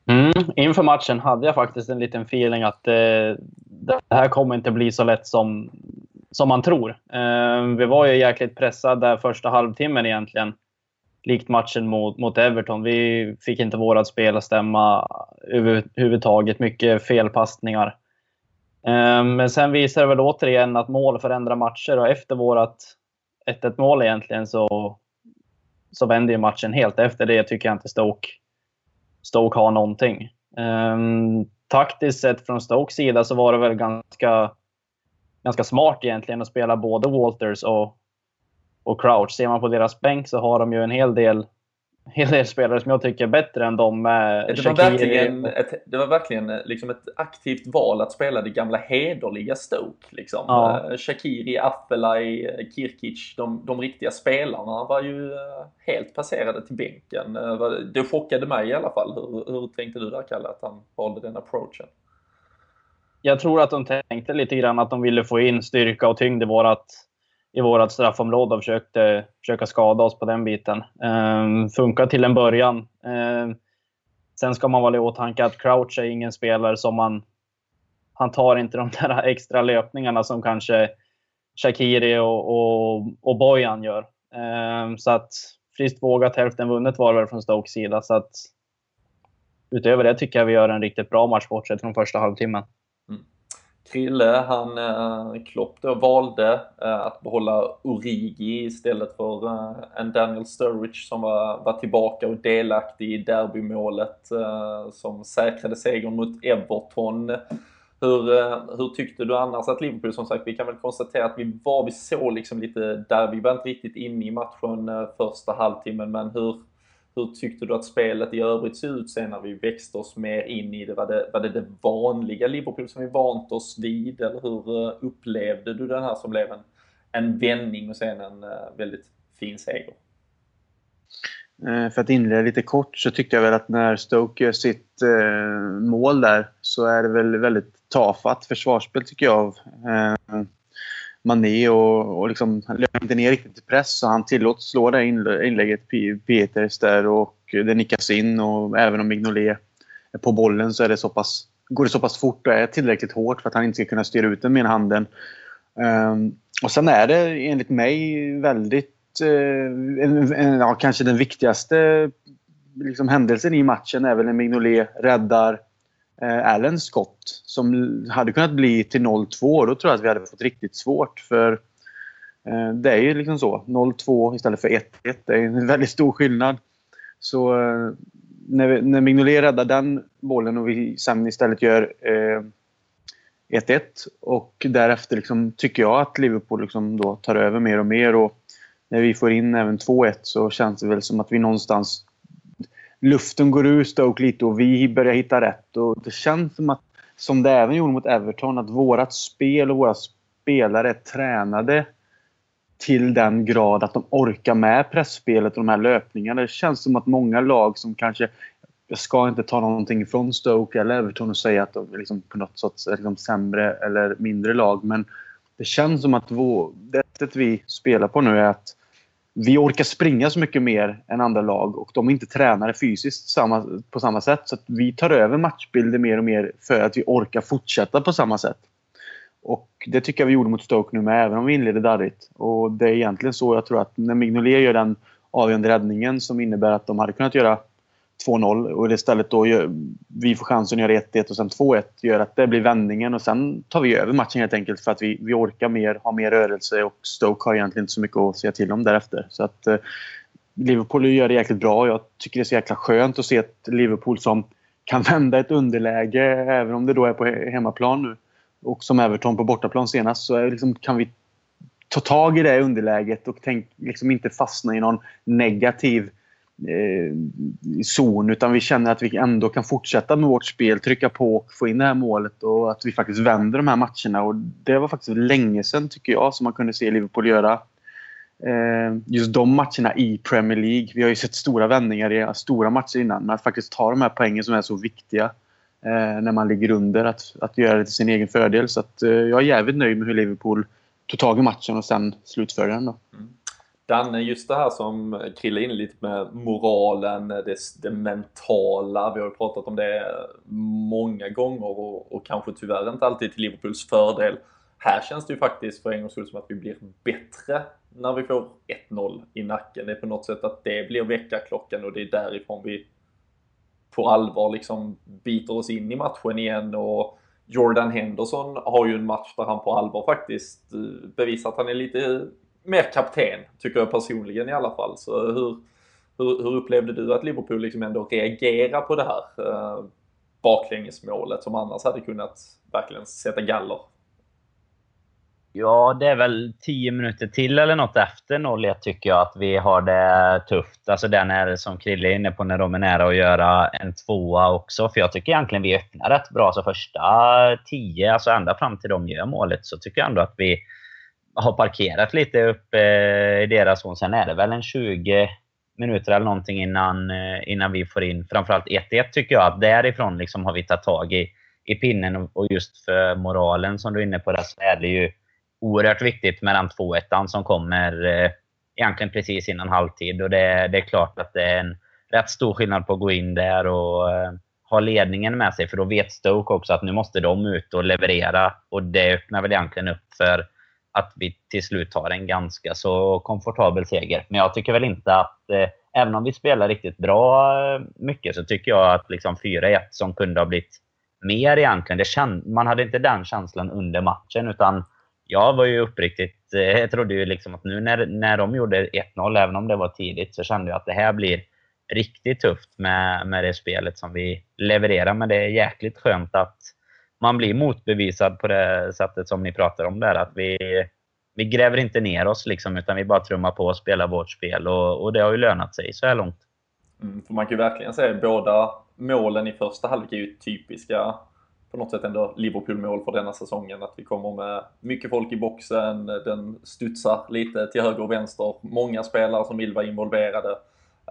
Speaker 3: Mm, inför matchen hade jag faktiskt en liten feeling att eh, det här kommer inte bli så lätt som, som man tror. Eh, vi var ju jäkligt pressade där första halvtimmen egentligen. Likt matchen mot, mot Everton. Vi fick inte vårat spel att stämma överhuvudtaget. Mycket felpassningar. Ehm, men sen visar det väl återigen att mål förändrar matcher och efter vårat 1-1 mål egentligen så, så vänder ju matchen helt. Efter det tycker jag inte Stoke Stoke har någonting. Ehm, taktiskt sett från Stokes sida så var det väl ganska, ganska smart egentligen att spela både Walters och, och Crouch. Ser man på deras bänk så har de ju en hel del hel del spelare som jag tycker är bättre än. Med
Speaker 1: det, var verkligen ett, det var verkligen eh, liksom ett aktivt val att spela det gamla hederliga Stoke. Liksom. Ja. Eh, Shakiri, Affelay, eh, Kirkic, de, de riktiga spelarna var ju helt passerade till bänken. Det chockade mig i alla fall. Hur, hur tänkte du där, Kalle, att han valde den approachen?
Speaker 3: Jag tror att de tänkte lite grann att de ville få in styrka och tyngd i vårat i vårt straffområde och försökte försöka skada oss på den biten. Um, funkar till en början. Um, sen ska man vara i åtanke att Crouch är ingen spelare som man... Han tar inte de där extra löpningarna som kanske Shakiri och, och, och Bojan gör. Um, så att friskt vågat, hälften vunnet var det från Stokes sida. Så att utöver det tycker jag vi gör en riktigt bra match bortsett från första halvtimmen.
Speaker 1: Krille, han, eh, Klopp då valde eh, att behålla Origi istället för eh, en Daniel Sturridge som var, var tillbaka och delaktig i derbymålet eh, som säkrade segern mot Everton. Hur, eh, hur tyckte du annars att Liverpool, som sagt, vi kan väl konstatera att vi var, vi såg liksom lite där, vi var inte riktigt inne i matchen eh, första halvtimmen, men hur, hur tyckte du att spelet i övrigt såg ut sen när vi växte oss mer in i det? Var det var det, det vanliga Liverpool som vi vant oss vid? Eller hur eh, upplevde du den här som blev en, en vändning och sen en uh, väldigt fin seger?
Speaker 4: Eh, för att inleda lite kort så tyckte jag väl att när Stoke gör sitt eh, mål där så är det väl väldigt tafatt försvarsspel tycker jag. Eh, Mané och, och liksom, han löper inte ner riktigt i press så han tillåts slå det inlägget Peters där och det nickas in och även om Mignolet är på bollen så är det så pass, går det så pass fort och är tillräckligt hårt för att han inte ska kunna styra ut den med handen. Um, och sen är det enligt mig väldigt, uh, en, en, ja, kanske den viktigaste liksom, händelsen i matchen är väl när Mignolet räddar Eh, Allens skott som hade kunnat bli till 0-2. Då tror jag att vi hade fått riktigt svårt. För eh, det är ju liksom så. 0-2 istället för 1-1. Det är en väldigt stor skillnad. Så eh, när, vi, när Mignolet räddar den bollen och vi sen istället gör eh, 1-1 och därefter liksom, tycker jag att Liverpool liksom då tar över mer och mer. Och när vi får in även 2-1 så känns det väl som att vi någonstans luften går ur Stoke lite och vi börjar hitta rätt. Och det känns som att, som det även gjorde mot Everton, att vårt spel och våra spelare är tränade till den grad att de orkar med pressspelet och de här löpningarna. Det känns som att många lag som kanske jag ska inte ta någonting från Stoke eller Everton och säga att de liksom på något sätt är liksom sämre eller mindre lag. Men det känns som att vår, det sättet vi spelar på nu är att vi orkar springa så mycket mer än andra lag och de är inte tränade fysiskt samma, på samma sätt. Så vi tar över matchbilder mer och mer för att vi orkar fortsätta på samma sätt. Och Det tycker jag vi gjorde mot Stoke nu med, även om vi inledde darrigt. Och Det är egentligen så jag tror att när Mignolet gör den avgörande räddningen som innebär att de hade kunnat göra 2-0 och istället då gör, vi får chansen att göra 1-1 och sen 2-1 gör att det blir vändningen och sen tar vi över matchen helt enkelt för att vi, vi orkar mer, har mer rörelse och Stoke har egentligen inte så mycket att säga till om därefter. Så att eh, Liverpool gör det jäkligt bra. Jag tycker det är så jäkla skönt att se ett Liverpool som kan vända ett underläge även om det då är på hemmaplan nu. Och som Everton på bortaplan senast så liksom, kan vi ta tag i det underläget och tänk, liksom inte fastna i någon negativ eh, zon utan vi känner att vi ändå kan fortsätta med vårt spel, trycka på och få in det här målet och att vi faktiskt vänder de här matcherna. Och det var faktiskt länge sedan, tycker jag, som man kunde se Liverpool göra. Eh, just de matcherna i Premier League. Vi har ju sett stora vändningar i stora matcher innan, men att faktiskt ta de här poängen som är så viktiga eh, när man ligger under, att, att göra det till sin egen fördel. Så att, eh, jag är jävligt nöjd med hur Liverpool tog tag i matchen och sen slutförde den. Då. Mm.
Speaker 1: Danne, just det här som Krille in lite med moralen, det, det, mentala. Vi har ju pratat om det många gånger och, och, kanske tyvärr inte alltid till Liverpools fördel. Här känns det ju faktiskt för en gångs skull som att vi blir bättre när vi får 1-0 i nacken. Det är på något sätt att det blir väckarklockan och det är därifrån vi på allvar liksom biter oss in i matchen igen och Jordan Henderson har ju en match där han på allvar faktiskt eh, bevisar att han är lite mer kapten, tycker jag personligen i alla fall. Så hur, hur, hur upplevde du att Liverpool liksom ändå reagerar på det här eh, baklängesmålet som annars hade kunnat verkligen sätta galler?
Speaker 5: Ja, det är väl 10 minuter till eller något efter 0-1 tycker jag att vi har det tufft. Alltså den är som Krille är inne på, när de är nära att göra en tvåa också. För jag tycker egentligen vi öppnar rätt bra. Så första 10, alltså ända fram till de gör målet, så tycker jag ändå att vi har parkerat lite uppe eh, i deras zon. Sen är det väl en 20 minuter eller någonting innan, eh, innan vi får in framförallt 1-1 tycker jag. Att därifrån liksom har vi tagit tag i, i pinnen och just för moralen som du är inne på där så är det ju oerhört viktigt med den 2-1 som kommer eh, egentligen precis innan halvtid. Och det, det, är klart att det är en rätt stor skillnad på att gå in där och eh, ha ledningen med sig. För då vet Stoke också att nu måste de ut och leverera. Och det öppnar väl egentligen upp för att vi till slut tar en ganska så komfortabel seger. Men jag tycker väl inte att, eh, även om vi spelar riktigt bra eh, mycket, så tycker jag att liksom 4-1 som kunde ha blivit mer egentligen. Det känd, man hade inte den känslan under matchen, utan jag var ju uppriktigt, eh, jag trodde ju liksom att nu när, när de gjorde 1-0, även om det var tidigt, så kände jag att det här blir riktigt tufft med, med det spelet som vi levererar. Men det är jäkligt skönt att man blir motbevisad på det sättet som ni pratar om där. Att vi, vi gräver inte ner oss liksom, utan vi bara trummar på och spelar vårt spel. Och, och det har ju lönat sig så här långt.
Speaker 1: Mm, för man kan ju verkligen säga att båda målen i första halvlek är ju typiska på något sätt ändå Liverpool-mål för denna säsongen. Att vi kommer med mycket folk i boxen, den studsar lite till höger och vänster. Många spelare som vill vara involverade.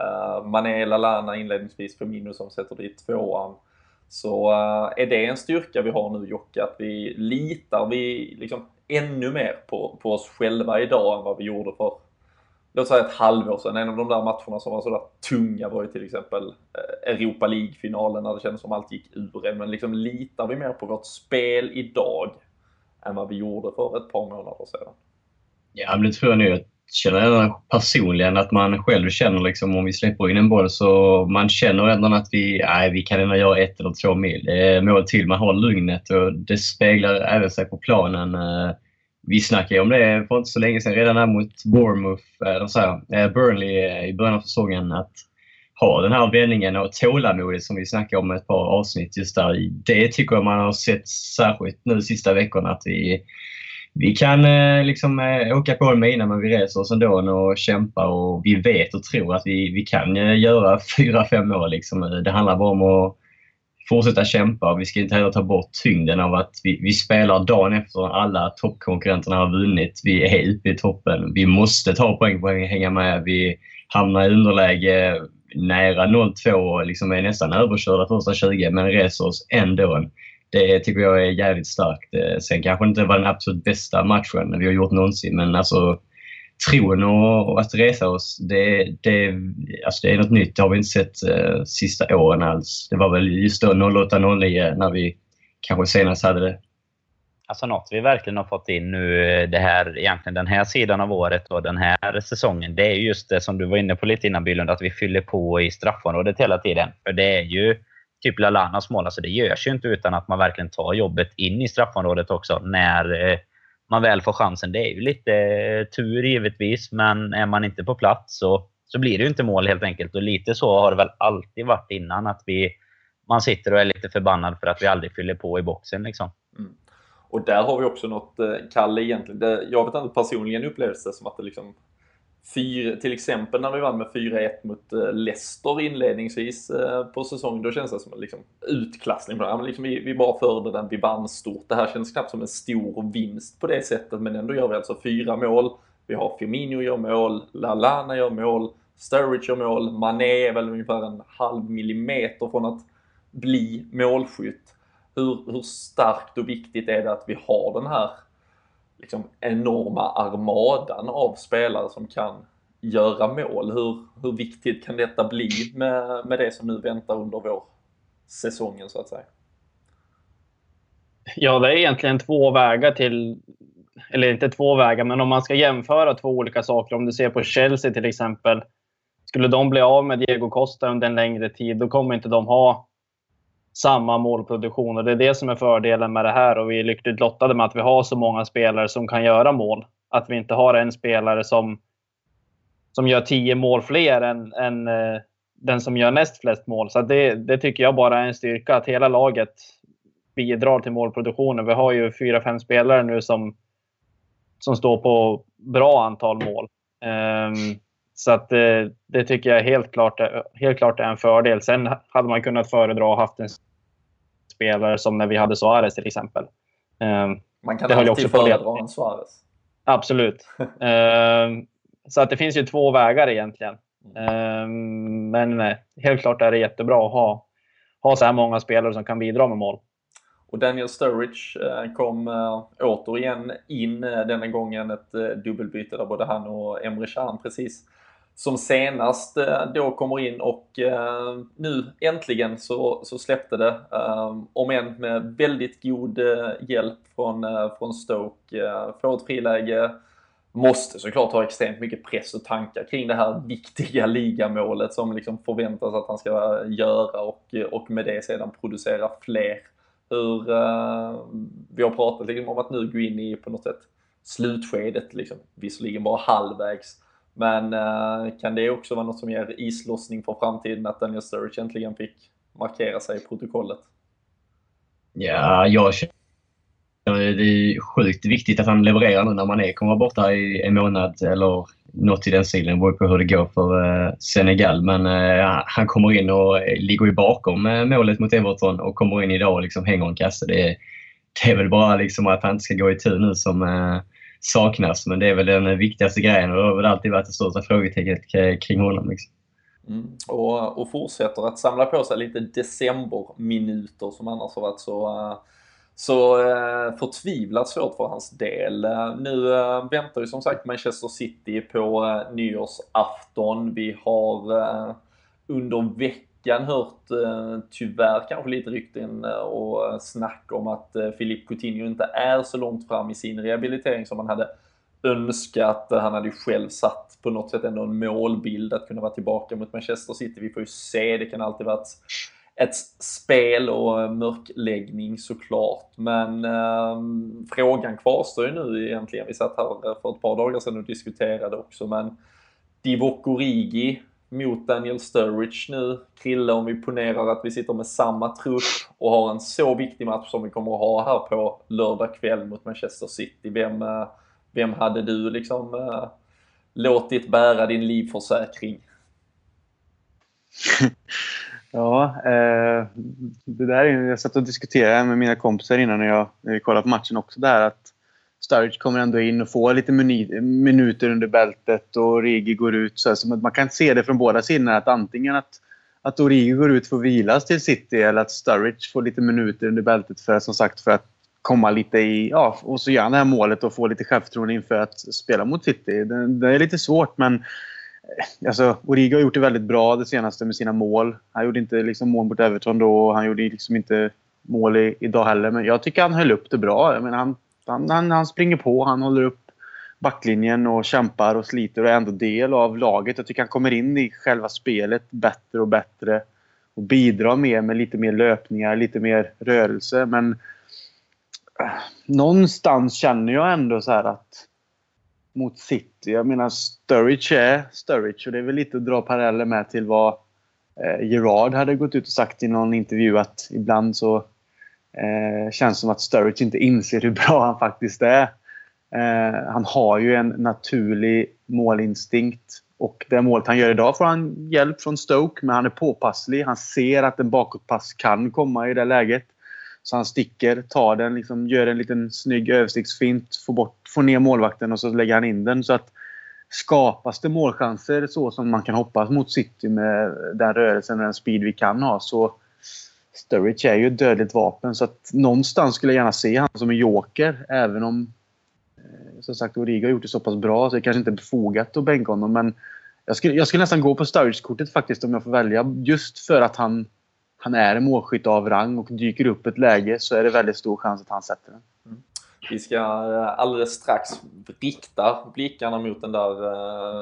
Speaker 1: Uh, Mané, Lalana inledningsvis, Firmino som sätter dit tvåan. Så eh, är det en styrka vi har nu Jocke, att vi litar vi liksom ännu mer på, på oss själva idag än vad vi gjorde för låt säga ett halvår sedan. En av de där matcherna som var sådär tunga var ju till exempel eh, Europa League-finalen när det kändes som allt gick ur en. Men liksom litar vi mer på vårt spel idag än vad vi gjorde för ett par månader sedan?
Speaker 2: Ja, men det tror jag nog. Jag känner personligen att man själv känner liksom om vi släpper in en boll så man känner ändå att vi, nej, vi kan ändå göra ett eller två mil. mål till. Man har lugnet och det speglar även sig på planen. Eh, vi snackade ju om det för inte så länge sedan, redan här mot Bournemouth, eh, eller så här, eh, Burnley eh, i början av säsongen, att ha den här vändningen och tålamodet som vi snackade om ett par avsnitt just där. Det tycker jag man har sett särskilt nu de sista veckorna att vi, vi kan eh, liksom eh, åka på en mina men vi reser oss ändå och kämpar och vi vet och tror att vi, vi kan eh, göra fyra, fem mål. Liksom. Eh, det handlar bara om att fortsätta kämpa. Vi ska inte heller ta bort tyngden av att vi, vi spelar dagen efter alla toppkonkurrenterna har vunnit. Vi är uppe i toppen. Vi måste ta poäng för att hänga med. Vi hamnar i underläge nära 0-2 och liksom är nästan överkörda första 20 men reser oss ändå. Det tycker jag är jävligt starkt. Eh, sen kanske inte var den absolut bästa matchen vi har gjort någonsin men alltså tron och att resa oss, det, det, alltså det är något nytt. Det har vi inte sett eh, sista åren alls. Det var väl just då 08-09 när vi kanske senast hade det.
Speaker 5: Alltså något vi verkligen har fått in nu eh, det här, egentligen den här sidan av året och den här säsongen, det är just det som du var inne på lite innan Bylund, att vi fyller på i straffområdet hela tiden. För det är ju typ Lalanas mål, alltså det görs ju inte utan att man verkligen tar jobbet in i straffområdet också när eh, man väl får chansen. Det är ju lite eh, tur givetvis, men är man inte på plats så, så blir det ju inte mål helt enkelt. Och lite så har det väl alltid varit innan, att vi, man sitter och är lite förbannad för att vi aldrig fyller på i boxen. Liksom. Mm.
Speaker 1: Och där har vi också något, eh, Kalle egentligen, jag vet inte personligen upplevs det som att det liksom Fyra, till exempel när vi vann med 4-1 mot eh, Leicester inledningsvis eh, på säsongen, då känns det som en liksom, utklassning. På det. Liksom, vi, vi bara förde den, vi vann stort. Det här känns knappt som en stor vinst på det sättet, men ändå gör vi alltså fyra mål. Vi har Firmino gör mål, Lalana gör mål, Sturridge gör mål, Mané är väl ungefär en halv millimeter från att bli målskytt. Hur, hur starkt och viktigt är det att vi har den här liksom enorma armadan av spelare som kan göra mål. Hur, hur viktigt kan detta bli med, med det som nu väntar under vår säsongen så att säga?
Speaker 3: Ja, det är egentligen två vägar till, eller inte två vägar, men om man ska jämföra två olika saker. Om du ser på Chelsea till exempel. Skulle de bli av med Diego Costa under en längre tid, då kommer inte de ha samma målproduktion. Och det är det som är fördelen med det här. Och vi är lyckligt lottade med att vi har så många spelare som kan göra mål. Att vi inte har en spelare som, som gör tio mål fler än, än eh, den som gör näst flest mål. Så det, det tycker jag bara är en styrka. Att hela laget bidrar till målproduktionen. Vi har ju fyra, fem spelare nu som, som står på bra antal mål. Um, så att det, eh, det, tycker jag helt klart, är, helt klart är en fördel. Sen hade man kunnat föredra att haft en spelare som när vi hade Suarez till exempel.
Speaker 1: Um, man kan alltid föredra en Suarez.
Speaker 3: Absolut. um, så att det finns ju två vägar egentligen. Um, men helt klart är det jättebra att ha, ha så här många spelare som kan bidra med mål.
Speaker 1: Och Daniel Sturridge eh, kom återigen in denna gången ett dubbelbyte där både han och Emre Can precis som senast eh, då kommer in och eh, nu äntligen så, så släppte det. Eh, om än med väldigt god hjälp från, från Stoke. Får ett friläge, måste såklart ha extremt mycket press och tankar kring det här viktiga ligamålet som liksom förväntas att han ska göra och, och med det sedan producera fler hur uh, vi har pratat liksom om att nu gå in i på något sätt slutskedet, liksom. visserligen bara halvvägs. Men uh, kan det också vara något som ger islossning för framtiden att Daniel Sturridge äntligen fick markera sig i protokollet?
Speaker 2: Ja, jag känner det är sjukt viktigt att han levererar nu när man är, kommer vara borta i en månad eller något i den stilen. Det beror på hur det går för uh, Senegal. Men uh, han kommer in och ligger ju bakom uh, målet mot Everton och kommer in idag och liksom hänger en kasse. Det, det är väl bara liksom att han inte ska gå i tur nu som saknas. Men det är väl den viktigaste grejen och det har väl alltid varit det största frågetecknet kring honom. Liksom.
Speaker 1: Mm. Och, och fortsätter att samla på sig lite decemberminuter som annars har varit så eh, så eh, förtvivlat svårt för hans del. Eh, nu eh, väntar ju som sagt Manchester City på nyårsafton. Vi har under veckan hört eh, tyvärr kanske lite rykten eh, och eh, snack om att Filip Philippe Coutinho inte är så långt fram i sin rehabilitering som man hade önskat. Han hade ju själv satt på något sätt ändå en målbild att kunna vara tillbaka mot Manchester City. Vi får ju se, det kan alltid vara ett spel och mörkläggning såklart. Men eh, frågan kvarstår ju nu egentligen. Vi satt här för ett par dagar sedan och diskuterade också. Men Divock Origi mot Daniel Sturridge nu. Krille, om vi ponerar att vi sitter med samma trupp och har en så viktig match som vi kommer att ha här på lördag kväll mot Manchester City. Vem, eh, vem hade du liksom äh, låtit bära din livförsäkring?
Speaker 4: Ja, eh, det där är, jag satt och diskuterade med mina kompisar innan när jag, när jag kollade på matchen också. Där att Sturridge kommer ändå in och får lite minuter under bältet och Origi går ut. Så, så man kan se det från båda sidorna. Att antingen att, att Origi går ut för att vilas till City eller att Sturridge får lite minuter under bältet för, som sagt, för att komma lite i... Ja, och så gör han det här målet och får lite självförtroende inför att spela mot City. Det, det är lite svårt men eh, Alltså, Origo har gjort det väldigt bra det senaste med sina mål. Han gjorde inte liksom mål mot Everton då och han gjorde liksom inte mål i, idag heller. Men jag tycker han höll upp det bra. Jag menar, han, han, han, han springer på, han håller upp backlinjen och kämpar och sliter och är ändå del av laget. Jag tycker han kommer in i själva spelet bättre och bättre. Och bidrar mer med lite mer löpningar, lite mer rörelse. Men äh, någonstans känner jag ändå så att mot City. Jag menar Sturridge är Sturridge och det är väl lite att dra paralleller med till vad eh, Gerard hade gått ut och sagt i någon intervju att ibland så eh, känns som att Sturridge inte inser hur bra han faktiskt är. Eh, han har ju en naturlig målinstinkt och det målet han gör idag får han hjälp från Stoke men han är påpasslig. Han ser att en bakåtpass kan komma i det läget. Så han sticker, tar den, liksom, gör en liten snygg översiktsfint, får, bort, får ner målvakten och så lägger han in den. Så att skapas det målchanser så som man kan hoppas mot City med den rörelsen och den speed vi kan ha så Sturridge är ju ett dödligt vapen så att någonstans skulle jag gärna se honom som en joker även om eh, som sagt Origo har gjort det så pass bra så det kanske inte är befogat att bänka honom men jag skulle, jag skulle nästan gå på Sturridge-kortet faktiskt om jag får välja just för att han han är en målskytt av rang och dyker upp ett läge så är det väldigt stor chans att han sätter den. Mm.
Speaker 1: Vi ska eh, alldeles strax rikta blickarna mot den där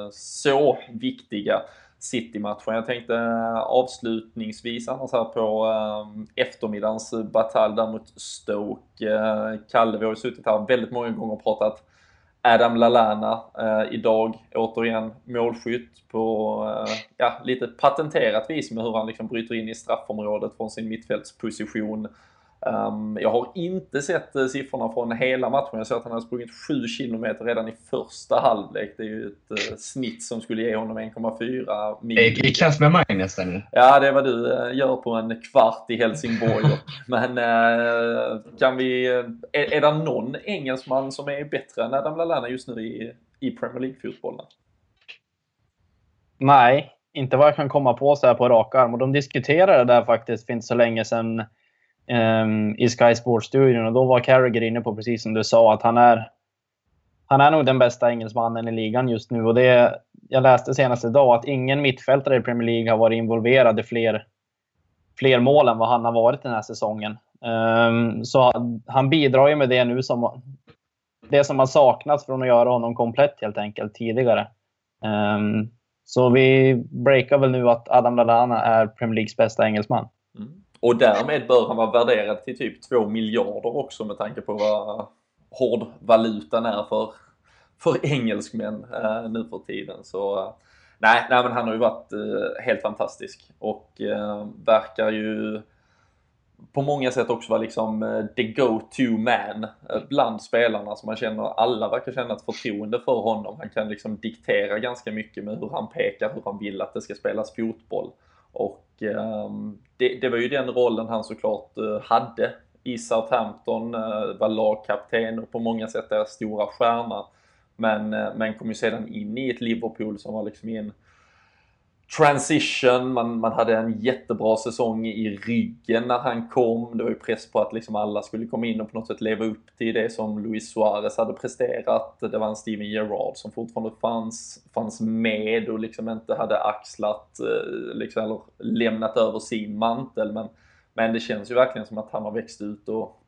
Speaker 1: eh, så viktiga City-matchen. Jag tänkte eh, avslutningsvis annars här på eh, eftermiddagens batalj där mot Stoke. Eh, Kalle, vi har ju suttit här väldigt många gånger och pratat Adam Lallana eh, idag, återigen målskytt på eh, ja, lite patenterat vis med hur han liksom bryter in i straffområdet från sin mittfältsposition. Um, jag har inte sett uh, siffrorna från hela matchen. Jag såg att han hade sprungit 7 km redan i första halvlek. Det är ju ett uh, snitt som skulle ge honom 1,4 mil.
Speaker 2: I klass med mig nästan.
Speaker 1: Ja, det är vad du uh, gör på en kvart i Helsingborg. Men kan vi... Är, är det någon engelsman som är bättre än Adam Lallana just nu i, i Premier League-fotbollen?
Speaker 3: Nej, inte vad jag kan komma på så här på rak arm. Och de diskuterade det där faktiskt för inte så länge sedan Ehm, i Sky Sports-studion. Och då var Carragher inne på, precis som du sa, att han är, han är nog den bästa engelsmannen i ligan just nu. Och det, jag läste senast idag att ingen mittfältare i Premier League har varit involverad i fler, fler mål än vad han har varit den här säsongen. Um, så han bidrar ju med det nu som det som har saknats från att göra honom komplett helt enkelt tidigare. Um, så vi breakar väl nu att Adam Lallana är Premier Leagues bästa engelsman.
Speaker 1: Mm. Och därmed bör han vara värderad till typ 2 miljarder också med tanke på vad hårdvalutan är för, för engelsmän eh, nu för tiden. Så eh, nej, nej, men han har ju varit eh, helt fantastisk och eh, verkar ju på många sätt också vara liksom eh, the go-to man eh, bland spelarna. Så man känner, alla verkar känna ett förtroende för honom. Han kan liksom diktera ganska mycket med hur han pekar, hur han vill att det ska spelas fotboll. Och Ehm, det, det, var ju den rollen han såklart eh, hade i Southampton, eh, var lagkapten och på många sätt deras stora stjärna. Men, eh, men kom ju sedan in i ett Liverpool som var liksom i en transition, man, man hade en jättebra säsong i ryggen när han kom. Det var ju press på att liksom alla skulle komma in och på något sätt leva upp till det som Luis Suarez hade presterat. Det var en Steven Gerrard som fortfarande fanns, fanns med och liksom inte hade axlat eh, liksom, eller lämnat över sin mantel. Men, men det känns ju verkligen som att han har växt ut och,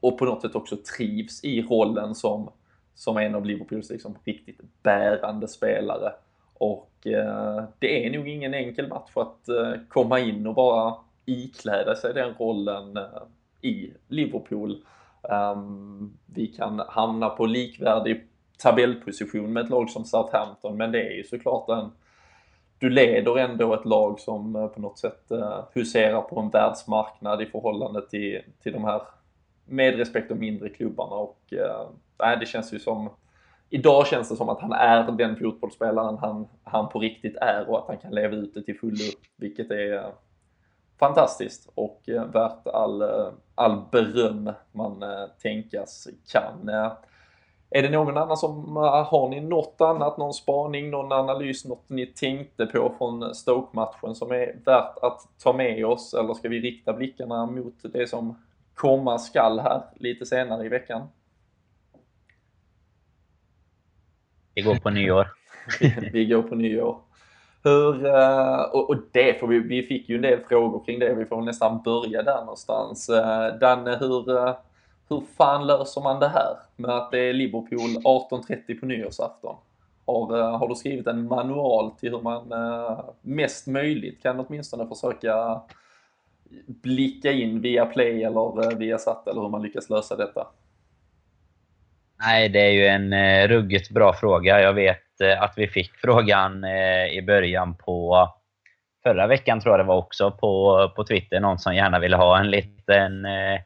Speaker 1: och på något sätt också trivs i rollen som, som en av Liverpools liksom riktigt bärande spelare. Och eh, det är nog ingen enkel match att eh, komma in och bara ikläda sig den rollen eh, i Liverpool. Ehm, vi kan hamna på likvärdig tabellposition med ett lag som Southampton, men det är ju såklart en du leder ändå ett lag som på något sätt huserar på en världsmarknad i förhållande till, till de här med respekt och mindre klubbarna och äh, det känns ju som idag känns det som att han är den fotbollsspelaren han, han på riktigt är och att han kan leva ut det till fullo, vilket är eh, fantastiskt och eh, värt all, eh, all beröm man tänkas kan. Är det någon annan som, har ni något annat, någon spaning, någon analys, något ni tänkte på från Stoke-matchen som är värt att ta med oss eller ska vi rikta blickarna mot det som komma skall här lite senare i veckan?
Speaker 5: Vi går på nyår.
Speaker 1: vi går på nyår. Hur, eh, och, det för vi, vi fick ju en del frågor kring det. Vi får nästan börja där någonstans. Eh, Danne, hur, eh, hur fan löser man det här med att det är Liverpool 18.30 på nyårsafton? Har, har du skrivit en manual till hur man mest möjligt kan åtminstone försöka blicka in via Play eller via Satt eller hur man lyckas lösa detta?
Speaker 5: Nej, det är ju en eh, ruggigt bra fråga. Jag vet eh, att vi fick frågan eh, i början på förra veckan tror jag det var också på, på Twitter. Någon som gärna ville ha en liten, eh,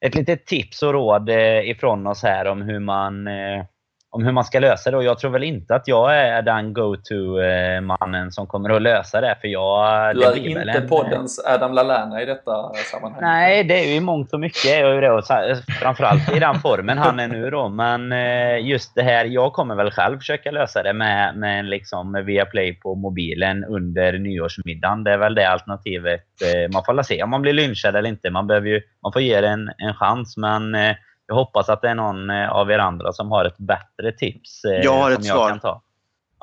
Speaker 5: ett litet tips och råd eh, ifrån oss här om hur man eh, om hur man ska lösa det. Och jag tror väl inte att jag är den go-to-mannen som kommer att lösa det. För jag,
Speaker 1: du är inte en, poddens Adam Lallana i detta sammanhang?
Speaker 5: Nej, det är ju i mångt och mycket. Jag är det, framförallt i den formen han är nu. Då. Men eh, just det här, jag kommer väl själv försöka lösa det med, med liksom Viaplay på mobilen under nyårsmiddagen. Det är väl det alternativet. Eh, man får se om man blir lynchad eller inte. Man, behöver ju, man får ge det en, en chans. Men eh, jag hoppas att det är någon eh, av er andra som har ett bättre tips.
Speaker 4: Eh, jag har ett
Speaker 5: jag
Speaker 4: svar.
Speaker 5: Kan ta.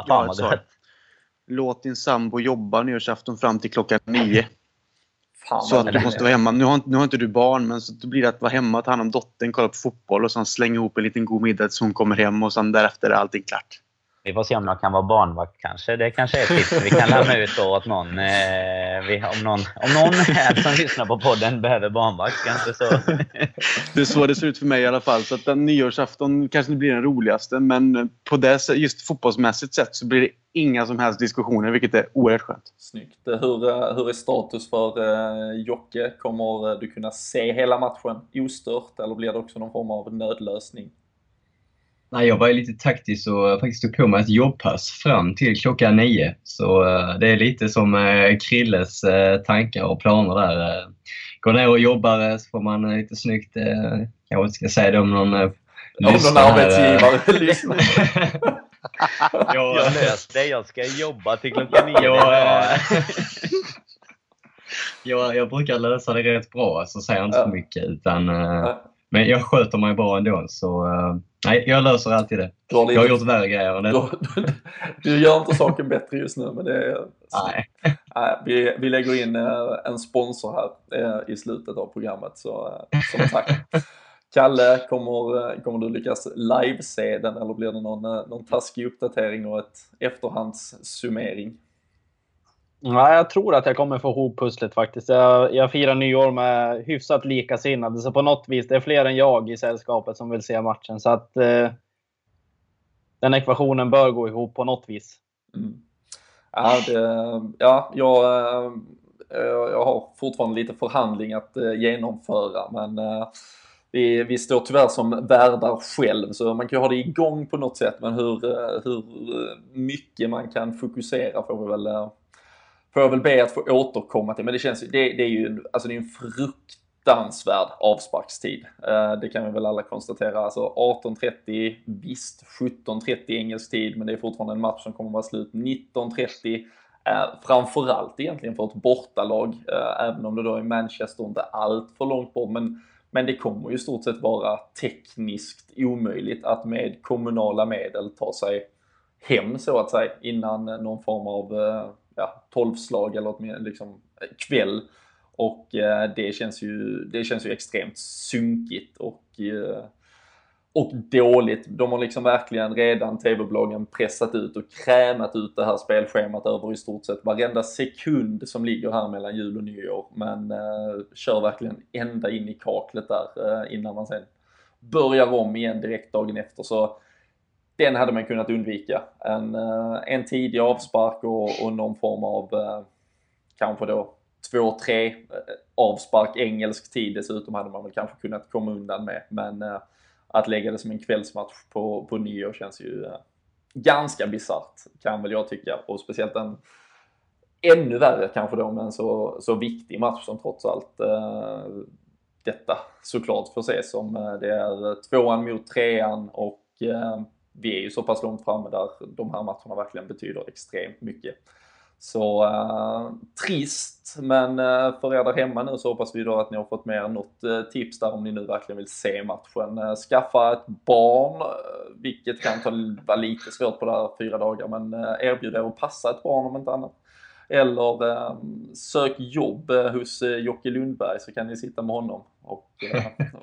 Speaker 4: jag har ett svar. Låt din sambo jobba nyårsafton fram till klockan nio. Fan, så att du måste vara hemma. Nu har, nu har inte du barn, men så då blir det att vara hemma, ta hand om dottern, kolla på fotboll och sen slänga ihop en liten god middag tills hon kommer hem och sen därefter är allting klart.
Speaker 5: Vi får se om jag kan vara barnvakt kanske. Det kanske är ett tips vi kan lämna ut då åt någon. Eh, vi, om, någon om någon här som lyssnar på podden behöver barnvakt kanske så.
Speaker 4: Det är så det ser ut för mig i alla fall. Så att den nyårsafton kanske inte blir den roligaste. Men på det just fotbollsmässigt sett så blir det inga som helst diskussioner, vilket är oerhört skönt.
Speaker 1: Snyggt. Hur, eh, hur är status för uh, Jocke? Kommer du kunna se hela matchen ostört eller blir det också någon form av nödlösning?
Speaker 2: Nej, jag var lite taktisk och faktiskt tog på mig ett jobbpass fram till klockan nio. Så uh, det är lite som uh, Krilles tankar och planer där. Går ner och jobbar så får man lite snyggt, jag inte ska säga det om någon
Speaker 1: Om någon arbetsgivare lyssnar.
Speaker 5: jag har löst det. Jag ska jobba till klockan nio.
Speaker 2: jag, jag, jag brukar lösa det rätt bra, så säger jag inte så mycket. Utan, men jag sköter mig bra ändå. Så, Nej, jag löser alltid det. Lite... Jag har gjort värre grejer än det.
Speaker 1: Du, gör inte saken bättre just nu, men det är...
Speaker 2: Nej.
Speaker 1: Nej vi, vi lägger in eh, en sponsor här eh, i slutet av programmet, så eh, som tack. Kalle, kommer, kommer du lyckas live-se den eller blir det någon, någon taskig uppdatering och ett efterhandssummering?
Speaker 3: Nej, jag tror att jag kommer få ihop pusslet faktiskt. Jag, jag firar nyår med hyfsat likasinnade, så på något vis, det är fler än jag i sällskapet som vill se matchen. Så att eh, den ekvationen bör gå ihop på något vis.
Speaker 1: Mm. Ja, det, ja jag, eh, jag har fortfarande lite förhandling att eh, genomföra, men eh, vi, vi står tyvärr som värdar själv, så man kan ju ha det igång på något sätt, men hur, hur mycket man kan fokusera får vi väl får jag väl be att få återkomma till. Men det känns det, det är ju alltså det är en fruktansvärd avsparkstid. Eh, det kan vi väl alla konstatera. Alltså 18.30, visst 17.30 engelsk tid, men det är fortfarande en match som kommer att vara slut 19.30. Framförallt egentligen för ett bortalag, eh, även om det då är Manchester inte allt för långt bort. Men, men det kommer ju i stort sett vara tekniskt omöjligt att med kommunala medel ta sig hem så att säga innan någon form av eh, ja, tolvslag eller åtminstone liksom kväll. Och eh, det, känns ju, det känns ju extremt sunkigt och, eh, och dåligt. De har liksom verkligen redan TV-bolagen pressat ut och krämat ut det här spelschemat över i stort sett varenda sekund som ligger här mellan jul och nyår. Men eh, kör verkligen ända in i kaklet där eh, innan man sen börjar om igen direkt dagen efter. Så den hade man kunnat undvika. En, eh, en tidig avspark och, och någon form av eh, kanske då 2-3 eh, avspark engelsk tid dessutom hade man väl kanske kunnat komma undan med. Men att lägga det som en kvällsmatch på, på nyår känns ju ganska bisarrt kan väl jag tycka. Och speciellt en ännu värre kanske då med en så, så viktig match som trots allt eh, detta såklart får ses som. Det är tvåan mot trean och eh, vi är ju så pass långt framme där de här matcherna verkligen betyder extremt mycket. Så eh, trist, men eh, för er där hemma nu så hoppas vi då att ni har fått med er något eh, tips där om ni nu verkligen vill se matchen. Eh, skaffa ett barn, eh, vilket kan ta, vara lite svårt på det här fyra dagar, men eh, erbjud er att passa ett barn om inte annat. Eller sök jobb hos Jocke Lundberg så kan ni sitta med honom och,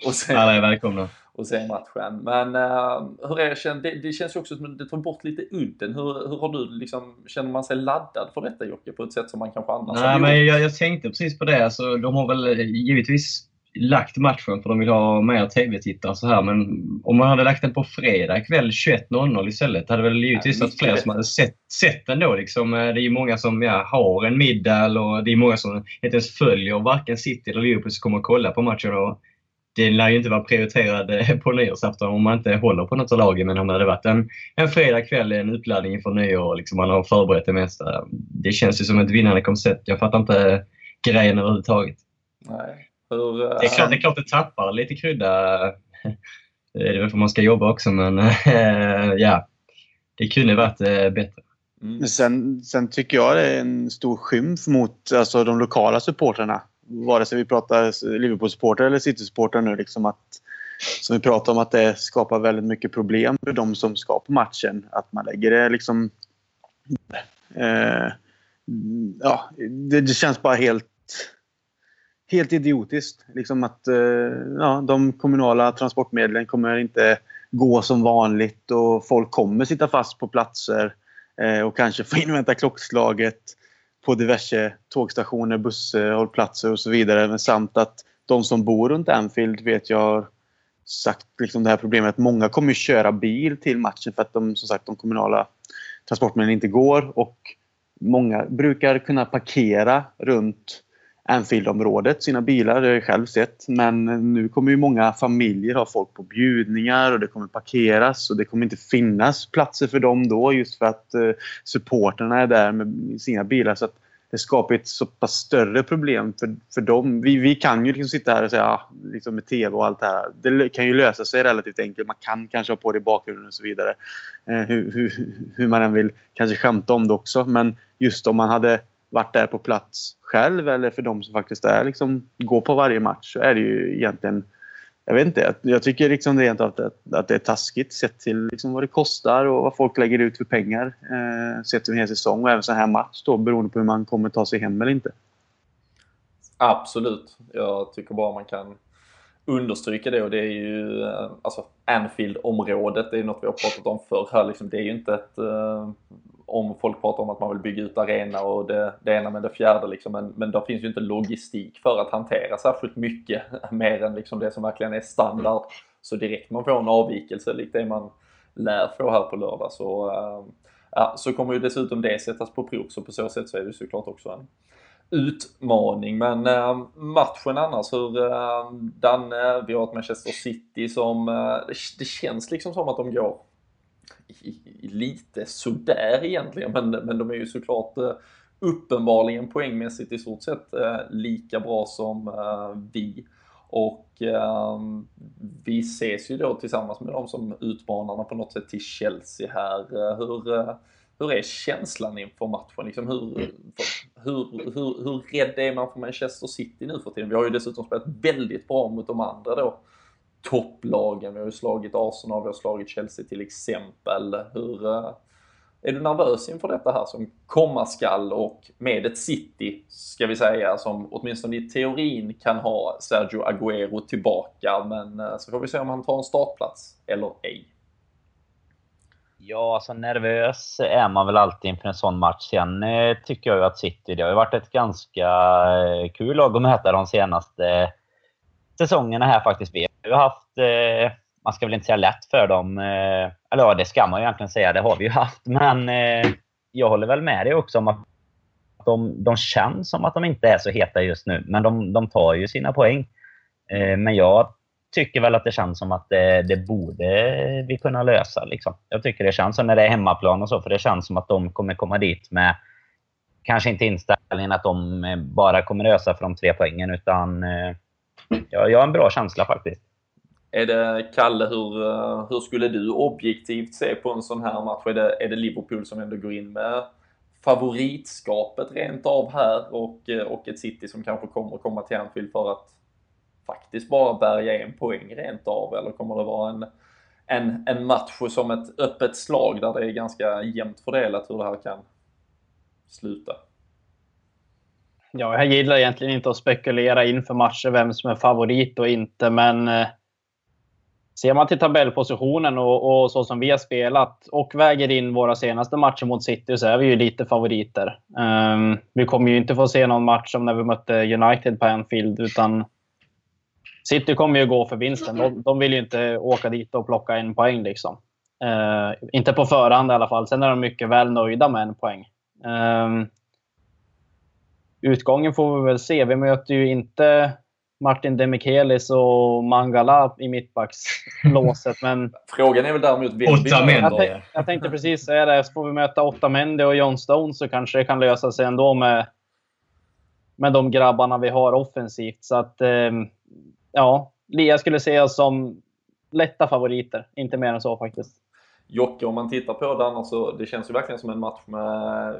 Speaker 2: och se. Alla är välkomna
Speaker 1: och se matchen. Men uh, hur är det, det, känns ju också som att det tar bort lite udden. Hur, hur har du liksom, känner man sig laddad för detta Jocke på ett sätt som man kanske annars
Speaker 2: Nej, men jag, jag tänkte precis på det. Alltså, de har väl givetvis lagt matchen för de vill ha mer TV-tittare så här. Men om man hade lagt den på fredag kväll 21.00 istället hade väl givetvis varit fler som hade sett, sett den då. Liksom. Eh, det är många som ja, har en middag och det är många som inte ens följer varken City eller Liverpool som kommer att kolla på matchen. Och det lär ju inte vara prioriterad eh, på nyårsafton om man inte håller på något av lagen. Men om det hade varit en, en fredag kväll, en uppladdning inför nyår och liksom man har förberett det mesta. Det känns ju som ett vinnande koncept. Jag fattar inte grejen överhuvudtaget.
Speaker 1: Nej. Hur, uh,
Speaker 2: det, är klart, det är klart det tappar lite krydda. Det är väl för man ska jobba också men ja, det kunde varit eh, bättre.
Speaker 4: Mm. Sen, sen tycker jag det är en stor skymf mot alltså, de lokala supportrarna vare sig vi pratar Liverpool-supportrar eller City-supportrar nu, liksom att, som vi pratar om att det skapar väldigt mycket problem för de som ska på matchen. Att man lägger det liksom... Eh, ja, det, det, känns bara helt, helt idiotiskt. Liksom att eh, ja, de kommunala transportmedlen kommer inte gå som vanligt och folk kommer sitta fast på platser eh, och kanske få invänta klockslaget på diverse tågstationer, busshållplatser och så vidare. Men samt att de som bor runt Anfield vet jag har sagt liksom det här problemet att många kommer köra bil till matchen för att de, som sagt, de kommunala transportmedlen inte går och många brukar kunna parkera runt Anfield-området, sina bilar. Det har jag själv sett. Men nu kommer ju många familjer ha folk på bjudningar och det kommer parkeras och det kommer inte finnas platser för dem då just för att eh, supporterna är där med sina bilar. Så att det skapar ett så pass större problem för, för dem. Vi, vi kan ju liksom sitta här och säga ja, liksom med TV och allt det här. Det kan ju lösa sig relativt enkelt. Man kan kanske ha på det i bakgrunden och så vidare. Eh, hur, hur, hur man än vill kanske skämta om det också. Men just om man hade varit där på plats själv eller för de som faktiskt är, liksom, går på varje match så är det ju egentligen jag vet inte. Jag tycker liksom rent att, att det är taskigt sett till liksom vad det kostar och vad folk lägger ut för pengar eh, sett över en hel säsong och även så här match då beroende på hur man kommer ta sig hem eller inte.
Speaker 1: Absolut. Jag tycker bara man kan understryka det och det är ju eh, alltså Anfield-området, det är något vi har pratat om förr här liksom. Det är ju inte ett eh, om folk pratar om att man vill bygga ut arena och det, det ena med det fjärde liksom. Men, men det finns ju inte logistik för att hantera särskilt mycket mer än liksom det som verkligen är standard. Så direkt man får en avvikelse, likt det man lär få här på lördag, så, äh, ja, så kommer ju dessutom det sättas på prov. Så på så sätt så är det såklart också en utmaning. Men äh, matchen annars, hur äh, Danne, vi har ett Manchester City som, äh, det, det, känns liksom som att de går lite sådär egentligen, men, men de är ju såklart eh, uppenbarligen poängmässigt i stort sett eh, lika bra som eh, vi. Och ehm, vi ses ju då tillsammans med dem som utmanarna på något sätt till Chelsea här. Hur, hur är känslan inför matchen? Liksom hur, hur, hur, hur rädd är man för Manchester City nu för tiden? Vi har ju dessutom spelat väldigt bra mot de andra då topplagen. Vi har ju slagit Arsenal, vi har slagit Chelsea till exempel. Hur, eh, är du nervös inför detta här som komma skall och med ett City, ska vi säga, som åtminstone i teorin kan ha Sergio Agüero tillbaka, men eh, så får vi se om han tar en startplats eller ej.
Speaker 5: Ja, alltså nervös är man väl alltid inför en sån match. Sen eh, tycker jag ju att City, det har ju varit ett ganska kul lag att möta de senaste säsongerna här faktiskt. Vi ju haft, eh, man ska väl inte säga lätt för dem. Eh, eller ja, det ska man ju egentligen säga, det har vi ju haft. Men eh, jag håller väl med dig också om att de, de känns som att de inte är så heta just nu. Men de, de tar ju sina poäng. Eh, men jag tycker väl att det känns som att det, det borde vi kunna lösa. Liksom. Jag tycker det känns så när det är hemmaplan och så, för det känns som att de kommer komma dit med kanske inte inställningen att de eh, bara kommer ösa för de tre poängen, utan eh, jag har en bra känsla faktiskt.
Speaker 1: Är det, Kalle, hur, eh, hur skulle du objektivt se på en sån här match? Är det, är det Liverpool som ändå går in med favoritskapet rent av här och, eh, och ett City som kanske kommer komma till Anfield för att faktiskt bara bärga en poäng rent av? Eller kommer det vara en, en, en match som ett öppet slag där det är ganska jämnt fördelat hur det här kan sluta?
Speaker 3: Ja, jag gillar egentligen inte att spekulera inför matcher vem som är favorit och inte, men eh, ser man till tabellpositionen och, och, så som vi har spelat och väger in våra senaste matcher mot City så är vi ju lite favoriter. Um, vi kommer ju inte få se någon match som när vi mötte United på Anfield, utan City kommer ju gå för vinsten. De, de vill ju inte åka dit och plocka en poäng. Liksom. Uh, inte på förhand i alla fall. Sen är de mycket väl nöjda med en poäng. Um, utgången får vi väl se. Vi möter ju inte Martin Demichelis och Mangala i mittbackslåset. Men...
Speaker 1: Frågan är väl däremot
Speaker 2: vem
Speaker 3: jag, jag tänkte precis säga det. Får vi möta Otamendi och John Stone så kanske det kan lösa sig ändå med, med de grabbarna vi har offensivt. Så att, eh, ja, jag skulle säga som lätta favoriter. Inte mer än så faktiskt.
Speaker 1: Jocke, om man tittar på den, alltså, det känns ju verkligen som en match med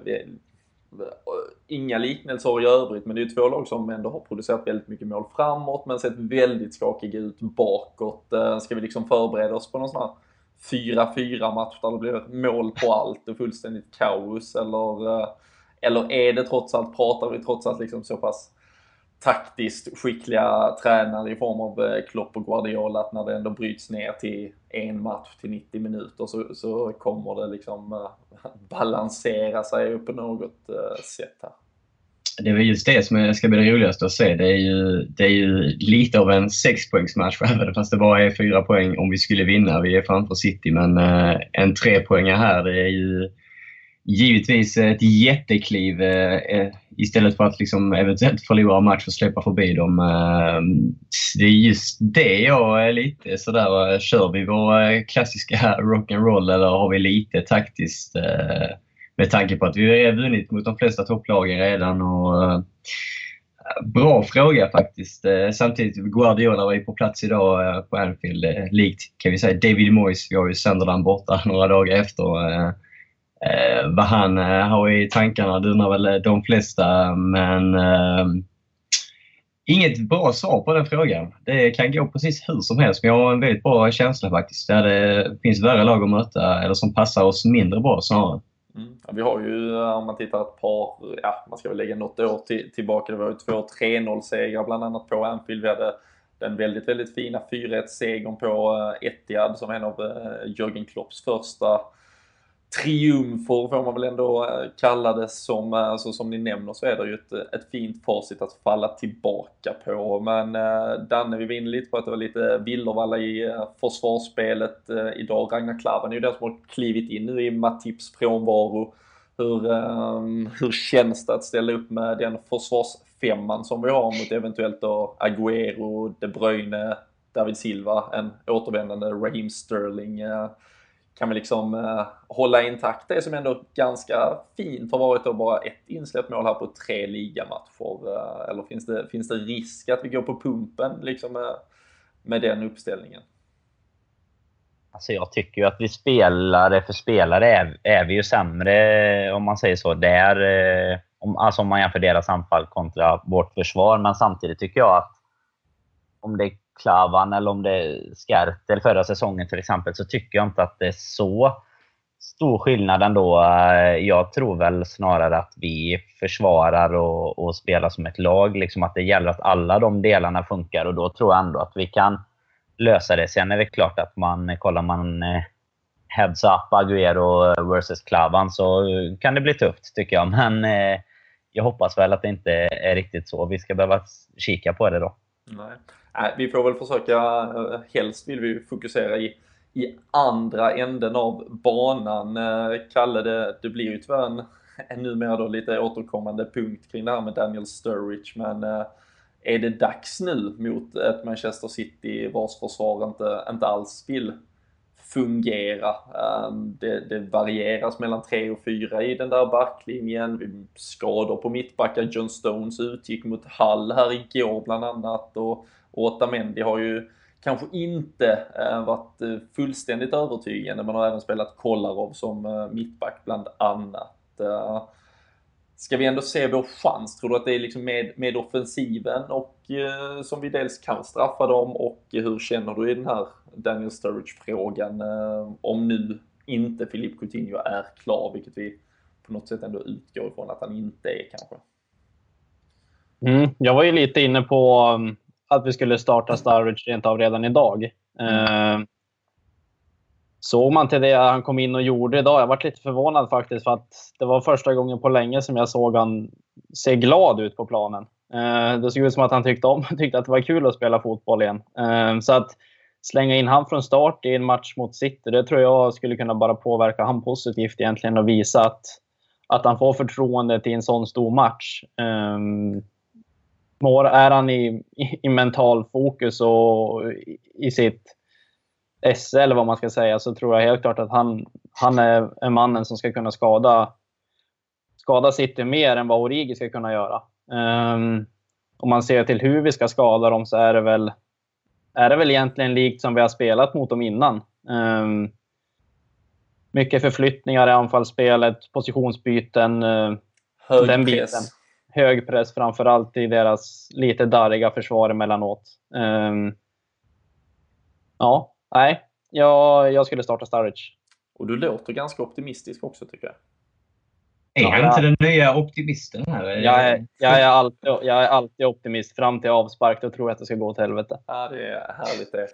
Speaker 1: inga liknelser i övrigt, men det är ju två lag som ändå har producerat väldigt mycket mål framåt, men sett väldigt skakiga ut bakåt. Eh, ska vi liksom förbereda oss på någon sån här 4-4 match där det blir mål på allt och fullständigt kaos? Eller, eh, eller är det trots allt, pratar vi trots allt liksom så pass taktiskt skickliga tränare i form av eh, Klopp och Guardiola att när det ändå bryts ner till en match till 90 minuter så, så kommer det liksom eh, balansera sig på något eh, sätt här.
Speaker 2: Det är väl just det som ska bli det roligaste att se. Det är ju, det är ju lite av en sexpoängsmatch även fast det bara är fyra poäng om vi skulle vinna. Vi är framför City men en trepoängare här det är ju givetvis ett jättekliv istället för att liksom eventuellt förlora match och släppa förbi dem. Ehm, det är just det jag är lite sådär, eh, kör vi vår eh, klassiska rock'n'roll eller har vi lite taktiskt eh, med tanke på att vi har vunnit mot de flesta topplagen redan och Bra fråga faktiskt. Samtidigt, Guardiola var ju på plats idag på Anfield. Likt kan vi säga David Moyes. Vi har ju Sunderland borta några dagar efter eh, vad han eh, har i tankarna. Det undrar väl eh, de flesta. Men eh, inget bra svar på den frågan. Det kan gå precis hur som helst. Men jag har en väldigt bra känsla faktiskt. Där det finns värre lag att möta eller som passar oss mindre bra snarare.
Speaker 1: Mm. Ja, vi har ju, eh, om man tittar ett par, ja man ska väl lägga något år till, tillbaka, det var ju två 3-0 segrar bland annat på Anfield. Vi hade den väldigt, väldigt fina 4-1 segern på eh, Etihad som en av Jörgen Klopps första triumfer får man väl ändå eh, kalla det som, eh, alltså som ni nämner så är det ju ett, eh, ett fint facit att falla tillbaka på. Men eh, Danne, vi var inne lite på att det var lite villervalla i eh, försvarsspelet eh, idag. Ragnar Klavan är ju den som har klivit in nu i Matips frånvaro. Hur, eh, hur känns det att ställa upp med den försvarsfemman som vi har mot eventuellt då Agüero, De Bruyne, David Silva, en återvändande Raheem Sterling. Kan vi liksom eh, hålla intakt det som ändå ganska fint har varit då bara ett insläppt mål här på tre ligamatcher? Eh, eller finns det, finns det risk att vi går på pumpen liksom med, med den uppställningen?
Speaker 5: Alltså jag tycker ju att vi spelare för spelare är, är vi ju sämre, om man säger så. Där, eh, om, alltså om man jämför deras anfall kontra vårt försvar. Men samtidigt tycker jag att om det Klavan eller om det är Skertel förra säsongen till exempel, så tycker jag inte att det är så stor skillnad ändå. Eh, jag tror väl snarare att vi försvarar och, och spelar som ett lag. Liksom att det gäller att alla de delarna funkar och då tror jag ändå att vi kan lösa det. Sen är det klart att man, kollar man eh, heads up Agüero versus Klavan så kan det bli tufft tycker jag. Men eh, jag hoppas väl att det inte är riktigt så. Vi ska behöva kika på det då.
Speaker 1: Nej. Nej, vi får väl försöka, äh, helst vill vi fokusera i, i andra änden av banan. Äh, Kalle, det, det blir ju tyvärr en, en numera då lite återkommande punkt kring det här med Daniel Sturridge, men är det dags nu mot ett Manchester City vars försvar inte, inte alls vill fungera. Ähm, det, det, varieras mellan 3 och 4 i den där backlinjen. Skador på mittbackar. John Stones utgick mot Hall här igår bland annat. Och och Otamendi har ju kanske inte eh, varit eh, fullständigt övertygande. Man har även spelat Kolarov som eh, mittback bland annat. Ska vi ändå se vår chans? Tror du att det är liksom med, med offensiven och eh, som vi dels kan straffa dem och hur känner du i den här Daniel Sturridge-frågan? Eh, om nu inte Filip Coutinho är klar, vilket vi på något sätt ändå utgår ifrån att han inte är kanske.
Speaker 3: Mm, jag var ju lite inne på mm, att vi skulle starta Sturridge rent av redan idag. Mm. Eh, såg man till det han kom in och gjorde idag? Jag varit lite förvånad faktiskt för att det var första gången på länge som jag såg han se glad ut på planen. Eh, det såg ut som att han tyckte, om, tyckte att det var kul att spela fotboll igen. Eh, så att slänga in han från start i en match mot City, det tror jag skulle kunna bara påverka han positivt egentligen och visa att, att han får förtroende till en sån stor match. Um, mår, är han i, i, i, mental fokus och i, i sitt SL, vad man ska säga, så tror jag helt klart att han, han är, är mannen som ska kunna skada, skada City mer än vad Origi ska kunna göra. Um, om man ser till hur vi ska skada dem så är det väl, är det väl egentligen likt som vi har spelat mot dem innan. Um, mycket förflyttningar i anfallsspelet, positionsbyten. Uh,
Speaker 1: Hög den biten. Press
Speaker 3: hög press, framförallt i deras lite darriga försvar emellanåt. Um, ja, nej. Jag, jag skulle starta Sturridge.
Speaker 1: Och du låter ganska optimistisk också tycker jag.
Speaker 2: Är han inte den nya optimisten här?
Speaker 3: Jag är, jag, är alltid, jag är alltid optimist fram till avspark. Då tror jag att det ska gå åt helvete.
Speaker 1: Ja, det är härligt det.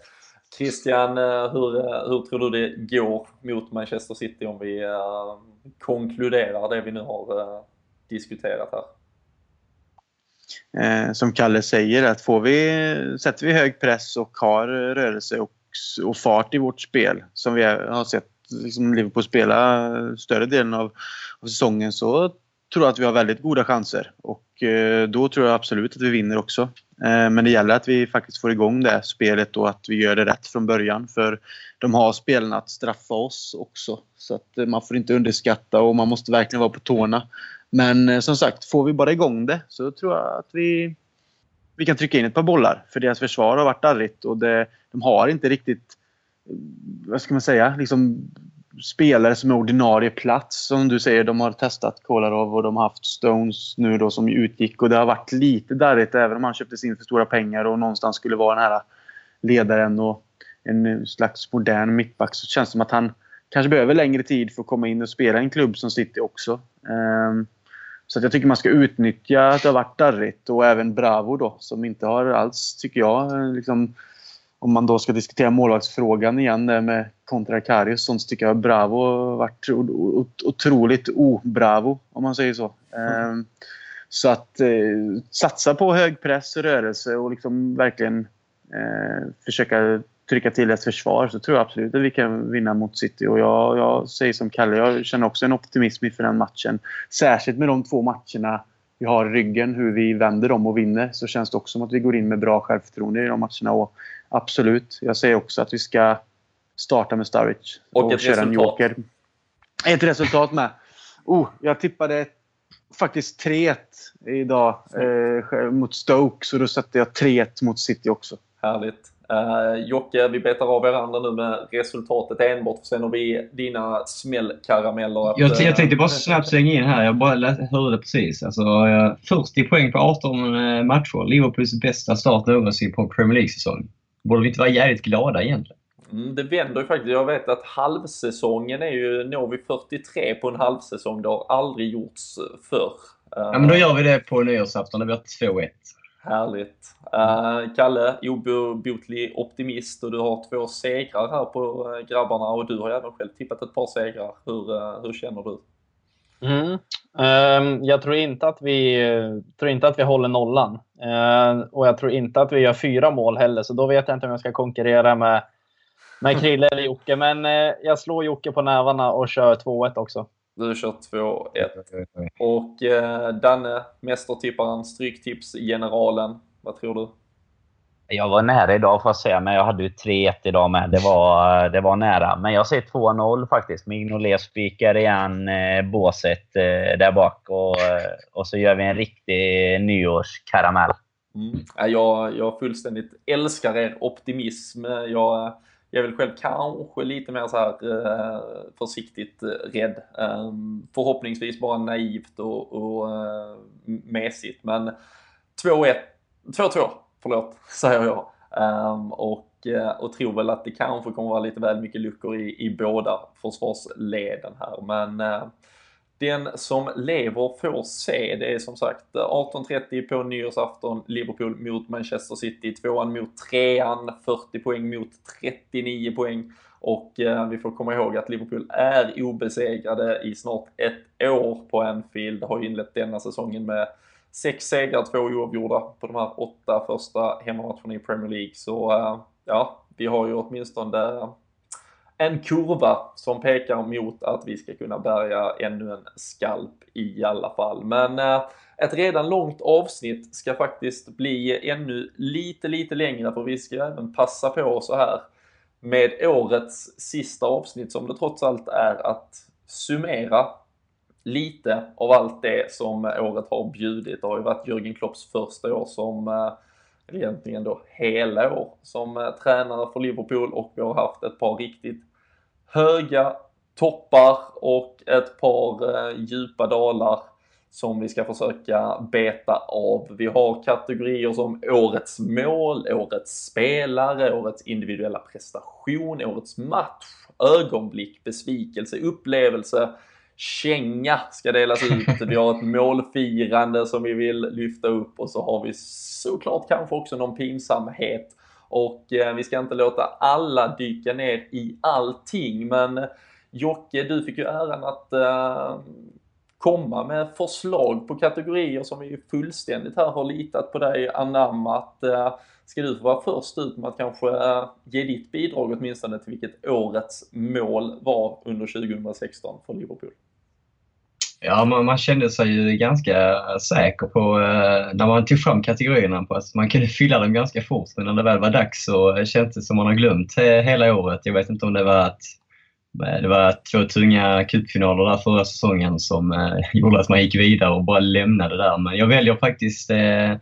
Speaker 1: Christian, eh, hur, eh, hur tror du det går mot Manchester City om vi uh, konkluderar det vi nu har uh, diskuterat här?
Speaker 4: Eh, som Kalle säger, att får vi, sätter vi hög press och har rörelse och, och fart i vårt spel som vi har sett liksom Liverpool spela större delen av, av säsongen så tror jag att vi har väldigt goda chanser. Och eh, då tror jag absolut att vi vinner också. Eh, men det gäller att vi faktiskt får igång det spelet och att vi gör det rätt från början. För de har spelarna att straffa oss också. Så att eh, man får inte underskatta och man måste verkligen vara på tårna. Men eh, som sagt, får vi bara igång det så tror jag att vi, vi kan trycka in ett par bollar. För deras försvar har varit darrigt och det, de har inte riktigt eh, vad ska man säga, liksom spelare som är ordinarie plats. Som du säger, de har testat Kolarov och de har haft Stones nu då som utgick. Och det har varit lite darrigt även om han köptes in för stora pengar och någonstans skulle vara den här ledaren och en slags modern mittback. Så känns det som att han kanske behöver längre tid för att komma in och spela i en klubb som City också. Um, så jag tycker man ska utnyttja att det har varit darrigt och även Bravo då som inte har alls, tycker jag, liksom om man då ska diskutera målvaktsfrågan igen med kontra Karius så tycker jag Bravo har varit otroligt obravo, om man säger så. Mm. Så att eh, satsa på hög press och rörelse och liksom verkligen eh, försöka trycka till ett försvar så tror jag absolut att vi kan vinna mot City. Och jag, jag säger som Kalle, jag känner också en optimism inför den matchen. Särskilt med de två matcherna vi har i ryggen, hur vi vänder dem och vinner, så känns det också som att vi går in med bra självförtroende i de matcherna. Och Absolut. Jag säger också att vi ska starta med Sturridge.
Speaker 1: Och, och ett köra resultat. en joker.
Speaker 4: Ett resultat med. Oh, jag tippade faktiskt 3-1 idag eh, mot Stoke. Så då sätter jag 3-1 mot City också.
Speaker 1: Härligt. Uh, Jocke, vi betar av varandra nu med resultatet enbart. Sen har vi dina smällkarameller. Att,
Speaker 2: jag, jag tänkte bara snabbt slänga in här. Jag bara hörde det precis. Alltså, 40 poäng på 18 eh, matcher. Liverpools bästa start någonsin på Premier League-säsong. Borde vi inte vara jävligt glada egentligen?
Speaker 1: Mm, det vänder ju faktiskt. Jag vet att halvsäsongen är ju, når vi 43 på en halvsäsong. Det har aldrig gjorts förr.
Speaker 2: Ja men då gör vi det på nyårsafton vi har 2-1.
Speaker 1: Härligt. Uh, Kalle, obotlig optimist och du har två segrar här på eh, grabbarna och du har även själv tippat ett par segrar. Hur, uh, hur känner du?
Speaker 3: Mm. Um, jag tror inte att vi, tror inte att vi håller nollan. Uh, och jag tror inte att vi gör fyra mål heller, så då vet jag inte om jag ska konkurrera med, med Krille eller Jocke. Men uh, jag slår Jocke på nävarna och kör 2-1 också.
Speaker 1: Du kör 2-1. Och uh, Danne, mästertipparen, stryktipsgeneralen. Vad tror du?
Speaker 5: Jag var nära idag får jag säga, men jag hade ju 3-1 idag med. Det var, det var nära. Men jag säger 2-0 faktiskt. Mignolet spikar igen eh, båset eh, där bak och, eh, och så gör vi en riktig nyårskaramell.
Speaker 1: Mm. Jag, jag fullständigt älskar er optimism. Jag, jag är väl själv kanske lite mer så här eh, försiktigt eh, rädd. Eh, förhoppningsvis bara naivt och, och eh, mesigt. Men 2-1, 2-2 förlåt, säger jag. Ehm, och, eh, och tror väl att det kanske kommer vara lite väl mycket luckor i, i båda försvarsleden här. Men eh, den som lever får se. Det är som sagt 18.30 på nyårsafton, Liverpool mot Manchester City, tvåan mot trean, 40 poäng mot 39 poäng. Och eh, vi får komma ihåg att Liverpool är obesegrade i snart ett år på Anfield. Har inlett denna säsongen med sex segrar, två oavgjorda på de här åtta första hemmamatcherna i Premier League. Så eh, ja, vi har ju åtminstone en kurva som pekar mot att vi ska kunna bärga ännu en skalp i alla fall. Men eh, ett redan långt avsnitt ska faktiskt bli ännu lite, lite längre för vi ska även passa på så här med årets sista avsnitt som det trots allt är att summera lite av allt det som året har bjudit. Det har ju varit Jürgen Klopps första år som, eh, egentligen då hela år, som eh, tränare för Liverpool och vi har haft ett par riktigt höga toppar och ett par eh, djupa dalar som vi ska försöka beta av. Vi har kategorier som årets mål, årets spelare, årets individuella prestation, årets match, ögonblick, besvikelse, upplevelse, känga ska delas ut. Vi har ett målfirande som vi vill lyfta upp och så har vi såklart kanske också någon pinsamhet. Och eh, vi ska inte låta alla dyka ner i allting men Jocke, du fick ju äran att eh, komma med förslag på kategorier som vi fullständigt här har litat på dig, anammat. Eh, ska du få vara först ut med att kanske eh, ge ditt bidrag åtminstone till vilket årets mål var under 2016 för Liverpool?
Speaker 2: Ja, man, man, kände sig ju ganska säker på eh, när man tog fram kategorierna på att man kunde fylla dem ganska fort. Men när det väl var dags så kändes det som man har glömt hela året. Jag vet inte om det var att eh, det var två tunga cupfinaler där förra säsongen som eh, gjorde att man gick vidare och bara lämnade där. Men jag väljer faktiskt eh,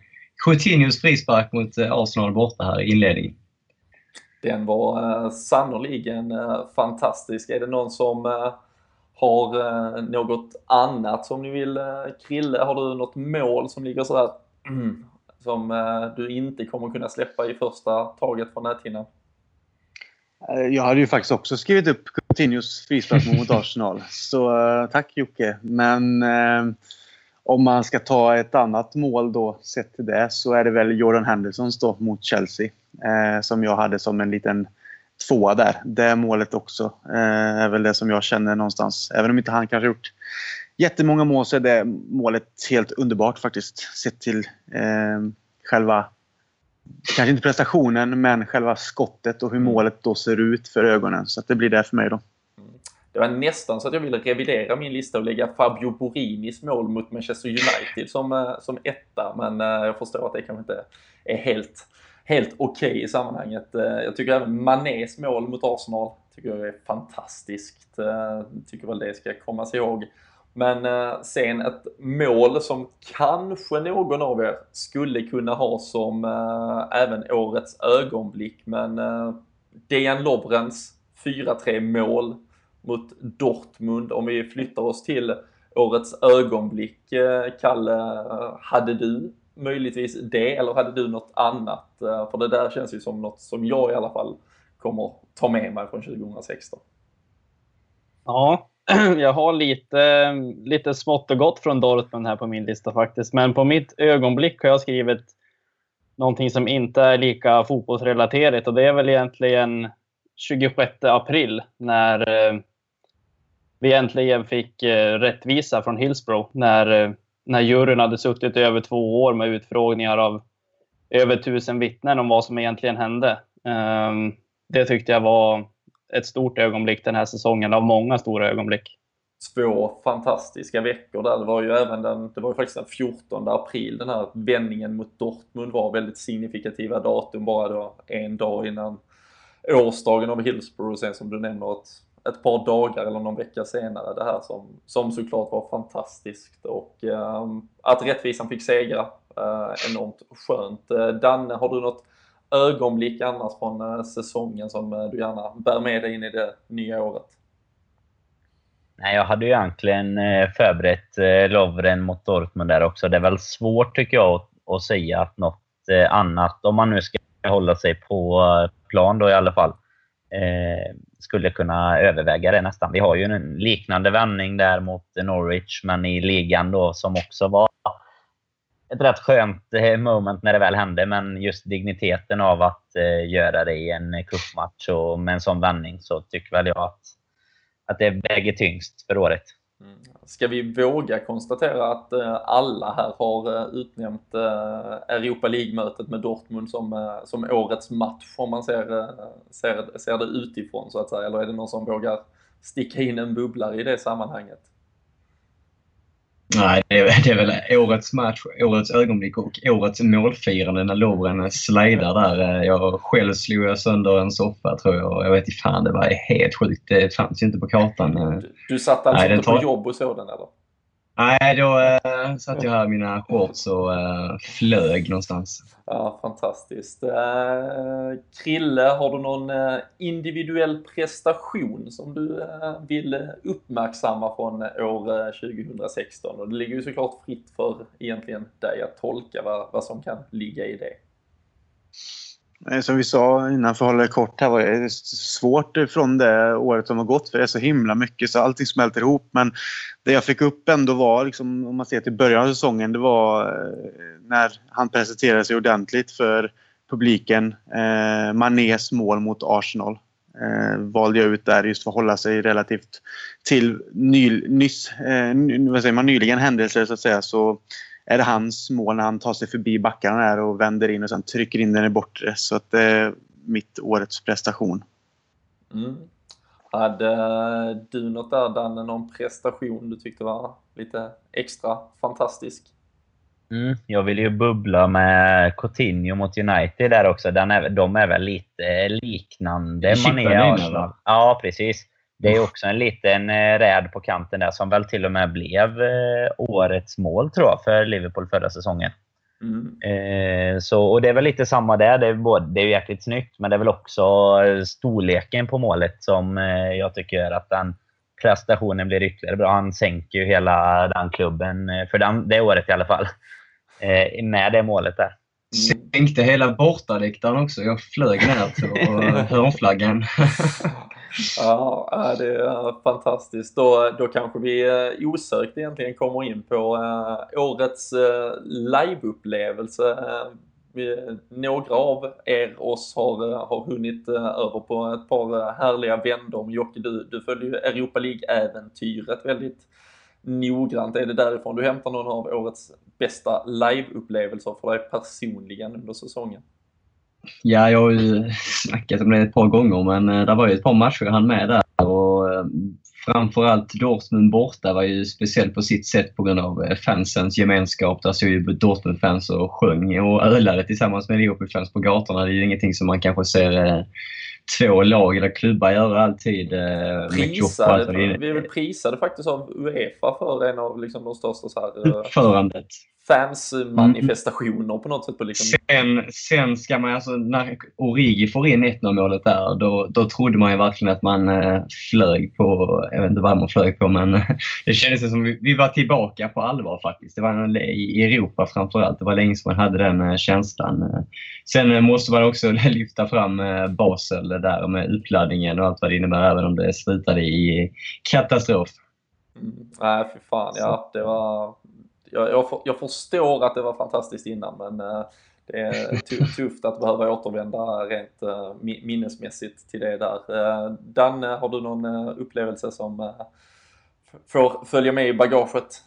Speaker 2: Coutinhos frispark mot eh, Arsenal borta här i inledningen.
Speaker 1: Den var eh, sannoliken eh, fantastisk. Är det någon som eh, har eh, något annat som ni vill eh, Krille? Har du något mål som ligger sådär mm, som eh, du inte kommer kunna släppa i första taget från näthinnan?
Speaker 4: Eh, jag hade ju faktiskt också skrivit upp Coutinhos frisparksmål mot Arsenal. Så tack Jocke. Men uh, om man ska ta ett annat mål då sett till det så är det väl Jordan Hendersons då mot Chelsea. Uh, som jag hade som en liten tvåa där. Det målet också är väl det som jag känner någonstans. Även om inte han kanske gjort jättemånga mål så är det målet helt underbart faktiskt. Sett till själva kanske inte prestationen, men själva skottet och hur mm. målet då ser ut för ögonen. Så det blir det för mig då.
Speaker 1: Mm. Det var nästan så att jag ville revidera min lista och lägga Fabio Borinis mål mot Manchester United som, eh, som etta, men eh, jag förstår att det kanske inte är helt, helt okej okay i sammanhanget. Eh, jag tycker även Manés mål mot Arsenal tycker jag är fantastiskt. Eh, tycker väl det ska komma sig ihåg. Men eh, sen ett mål som kanske någon av er skulle kunna ha som även årets ögonblick. Men Dejan Lovrens 4-3 mål mot Dortmund. Om vi flyttar oss till årets ögonblick, Kalle, hade du möjligtvis det eller hade du något annat? Eh, för det där känns ju som något som jag i alla fall kommer ta med mig från 2016.
Speaker 3: Ja, jag har lite, lite smått och gott från Dortmund här på min lista faktiskt. Men på mitt ögonblick har jag skrivit någonting som inte är lika fotbollsrelaterat och det är väl egentligen 26 april när eh, vi äntligen fick eh, rättvisa från Hillsborough. När, när juryn hade suttit i över två år med utfrågningar av över tusen vittnen om vad som egentligen hände. Ehm, det tyckte jag var ett stort ögonblick den här säsongen av många stora ögonblick.
Speaker 1: Två fantastiska veckor där. Det var ju även den, det var ju faktiskt den 14 april den här vändningen mot Dortmund var väldigt signifikativa datum bara då en dag innan årsdagen av Hillsborough och sen som du nämner ett, ett par dagar eller någon vecka senare det här som, som såklart var fantastiskt och eh, att rättvisan fick segra eh, enormt skönt. Eh, Danne, har du något ögonblick annars från eh, säsongen som eh, du gärna bär med dig in i det nya året?
Speaker 5: Nej, jag hade ju egentligen eh, förberett eh, Lovren mot Dortmund där också. Det är väl svårt tycker jag att, säga att något eh, annat, om man nu ska hålla sig på eh, plan då i alla fall, Eh, skulle kunna överväga det nästan. Vi har ju en liknande vändning där mot Norwich, men i ligan då som också var ett rätt skönt eh, moment när det väl hände, men just digniteten av att eh, göra det i en cupmatch och med en sån vändning så tycker väl jag att, att det väger tyngst för året.
Speaker 1: Mm. Ska vi våga konstatera att eh, alla här har eh, utnämnt eh, Europa League-mötet med Dortmund som, som årets match om man ser, ser, ser det utifrån så att säga? Eller är det någon som vågar sticka in en bubblare i det sammanhanget?
Speaker 2: Nej, det är, det är väl årets match, årets ögonblick och årets målfirande när Lovren slidar där. Jag själv slog jag sönder en soffa tror jag. Jag vet inte fan, det var helt sjukt. Det fanns ju inte på kartan.
Speaker 1: Du, du satt alltså Nej, inte tar... på jobb och så den eller?
Speaker 2: Nej, då äh, satt jag här i mina shorts och äh, flög någonstans.
Speaker 1: Ja, fantastiskt. Äh, Krille, har du någon äh, individuell prestation som du äh, vill uppmärksamma från år 2016? Och det ligger ju såklart fritt för egentligen dig att tolka vad, vad som kan ligga i det.
Speaker 4: Eh, som vi sa innan, för att hålla det kort här, var det svårt från det året som har gått för det är så himla mycket så allting smälter ihop. Men det jag fick upp ändå var, liksom, om man ser till början av säsongen, det var eh, när han presenterade sig ordentligt för publiken. Eh, Manés mål mot Arsenal eh, valde jag ut där just för att hålla sig relativt till ny, nyss, eh, vad säger man, nyligen händelser så att säga. Så är det hans mål när han tar sig förbi backarna där och vänder in och sen trycker in den i bortre. Så att det är mitt årets prestation.
Speaker 1: Mm. Hade du något där Danne, någon prestation du tyckte var lite extra fantastisk?
Speaker 5: Mm, jag vill ju bubbla med Coutinho mot United där också. Den är, de är väl lite liknande Mané Arsenal. Ja, precis. Det är också en liten eh, räd på kanten där som väl till och med blev eh, årets mål tror jag för Liverpool förra säsongen. Mm. Eh, så, och det är väl lite samma där. Det är, både, det är jäkligt snyggt, men det är väl också storleken på målet som jag tycker att den prestationen blir ytterligare bra. Han sänker ju hela den klubben, för den, det året i alla fall, med det målet där.
Speaker 2: Sänkte hela bortaläktaren också. Jag flög ner till hörnflaggan.
Speaker 1: Ja, det är fantastiskt. Då, då kanske vi eh, osökt egentligen kommer in på eh, årets eh, liveupplevelse. Några av er oss har, har hunnit över på ett par härliga vändor. Jocke, du, du följer ju Europa League-äventyret väldigt noggrant. Är det därifrån du hämtar någon av årets bästa liveupplevelser för dig personligen under säsongen?
Speaker 2: Ja, jag har ju snackat om det ett par gånger, men eh, det var ju ett par matcher jag hann med där. Och eh, framförallt Dortmund borta var ju speciellt på sitt sätt på grund av eh, fansens gemenskap. Där stod ju Dortmund-fans och sjöng och ölade tillsammans med Liverpool-fans på gatorna. Det är ju ingenting som man kanske ser två lag eller klubbar göra alltid.
Speaker 1: Prisade, vi är väl prisade faktiskt av Uefa för en av liksom de största så här, fansmanifestationer mm. på något sätt. På liksom...
Speaker 2: sen, sen ska man alltså, när Origi får in 1 målet där, då, då trodde man ju verkligen att man flög på, jag vet inte vad man flög på, men det kändes som vi, vi var tillbaka på allvar faktiskt. Det var i Europa framförallt. Det var länge som man hade den äh, känslan. Sen måste man också lyfta fram äh, Basel där med uppladdningen och allt vad det innebär, även om det slutade i katastrof.
Speaker 1: Mm. Nej, för fan. Ja, det var jag, jag, jag, förstår att det var fantastiskt innan men eh, det är tufft att behöva återvända rent eh, minnesmässigt till det där. Eh, Danne, har du någon eh, upplevelse som får följa med i bagaget?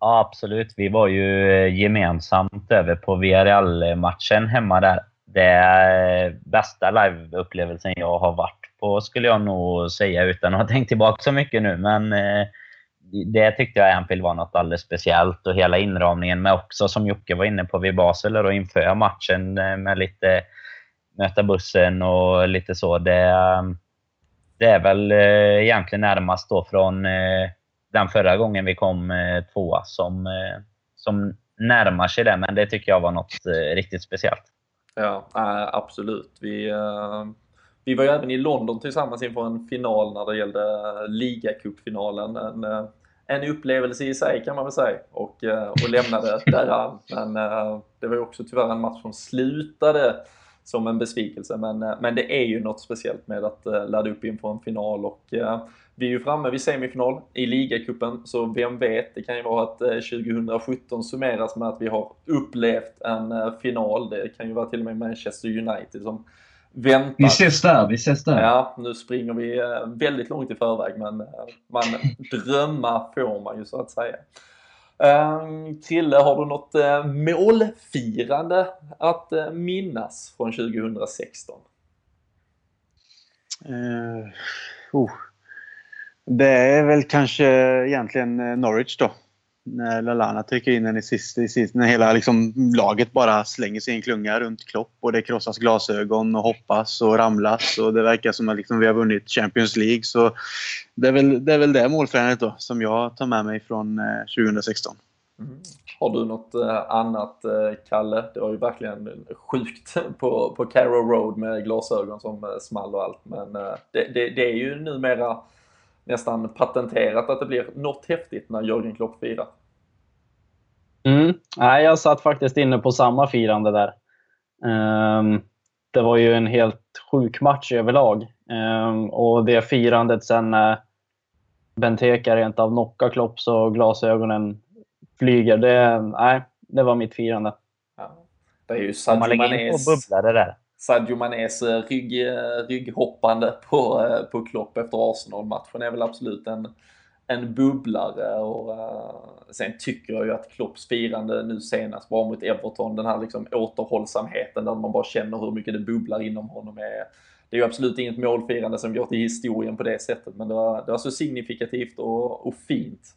Speaker 5: Ja, absolut. Vi var ju gemensamt över på VRL-matchen hemma där. Det är bästa liveupplevelsen jag har varit på skulle jag nog säga utan att ha tänkt tillbaka så mycket nu. Men det tyckte jag Anfield var något alldeles speciellt och hela inramningen med också, som Jocke var inne på, vid Basel och inför matchen eh, med lite möta bussen och lite så. Det, ehm, det är väl eh, egentligen närmast då från eh, den förra gången vi kom tvåa som, som närmar sig det, men det tycker jag var något riktigt speciellt.
Speaker 1: Ja, absolut. Vi, vi var ju även i London tillsammans inför en final när det gällde ligacupfinalen. En, en upplevelse i sig kan man väl säga och, eh, och lämnade däran. Men eh, det var ju också tyvärr en match som slutade som en besvikelse. Men, eh, men det är ju något speciellt med att ladda upp inför en final och vi är ju framme vid semifinal i ligacupen så vem vet, det kan ju vara att 2017 summeras med att vi har upplevt en final. Det kan ju vara till och med Manchester United som väntar.
Speaker 2: Vi ses där, vi ses där.
Speaker 1: Ja, nu springer vi eh, väldigt långt i förväg men eh, man drömma får man ju så att säga. Um, Krille, har du något uh, målfirande att uh, minnas från 2016?
Speaker 4: Uh, oh. Det är väl kanske egentligen Norwich då när Lalana trycker in den i sist, i sist när hela liksom, laget bara slänger sig i en klunga runt Klopp och det krossas glasögon och hoppas och ramlas och det verkar som att liksom, vi har vunnit Champions League. Så det är väl det, är väl det målfrämjandet då som jag tar med mig från eh, 2016.
Speaker 1: Mm. Har du något eh, annat, eh, Kalle? Det var ju verkligen sjukt på, på Carrow Road med glasögon som small och allt. Men det, det, det är ju numera nästan patenterat att det blir något häftigt när Jörgen Klopp firar.
Speaker 3: Mm. Nej, jag satt faktiskt inne på samma firande där. Ehm, det var ju en helt sjuk match överlag. Ehm, och det firandet sen när Benteke rent av knockar Klopp så glasögonen flyger. Det, nej, det var mitt firande.
Speaker 1: Ja. Det är ju Sadio
Speaker 5: man lägger in
Speaker 1: Manés,
Speaker 5: på bubblare där.
Speaker 1: Sadio Manés eh, rygg, eh, rygghoppande på, eh, på Klopp efter Arsenal-matchen är väl absolut en, en bubblare. Och, uh, sen tycker jag ju att Klopps firande nu senast var mot Everton, den här liksom återhållsamheten där man bara känner hur mycket det bubblar inom honom. Är, det är ju absolut inget målfirande som går till historien på det sättet, men det var, det var så signifikativt och, och fint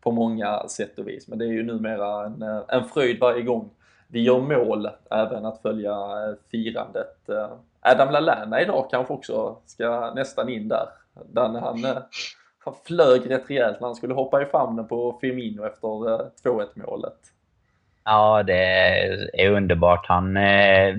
Speaker 1: på många sätt och vis. Men det är ju numera en, en fröjd varje gång vi gör mål, även att följa eh, firandet. Eh, Adam Lallana idag kanske också ska nästan in där. där han, eh, han flög rätt rejält när han skulle hoppa i famnen på Firmino efter 2-1 målet.
Speaker 5: Ja, det är underbart. Han,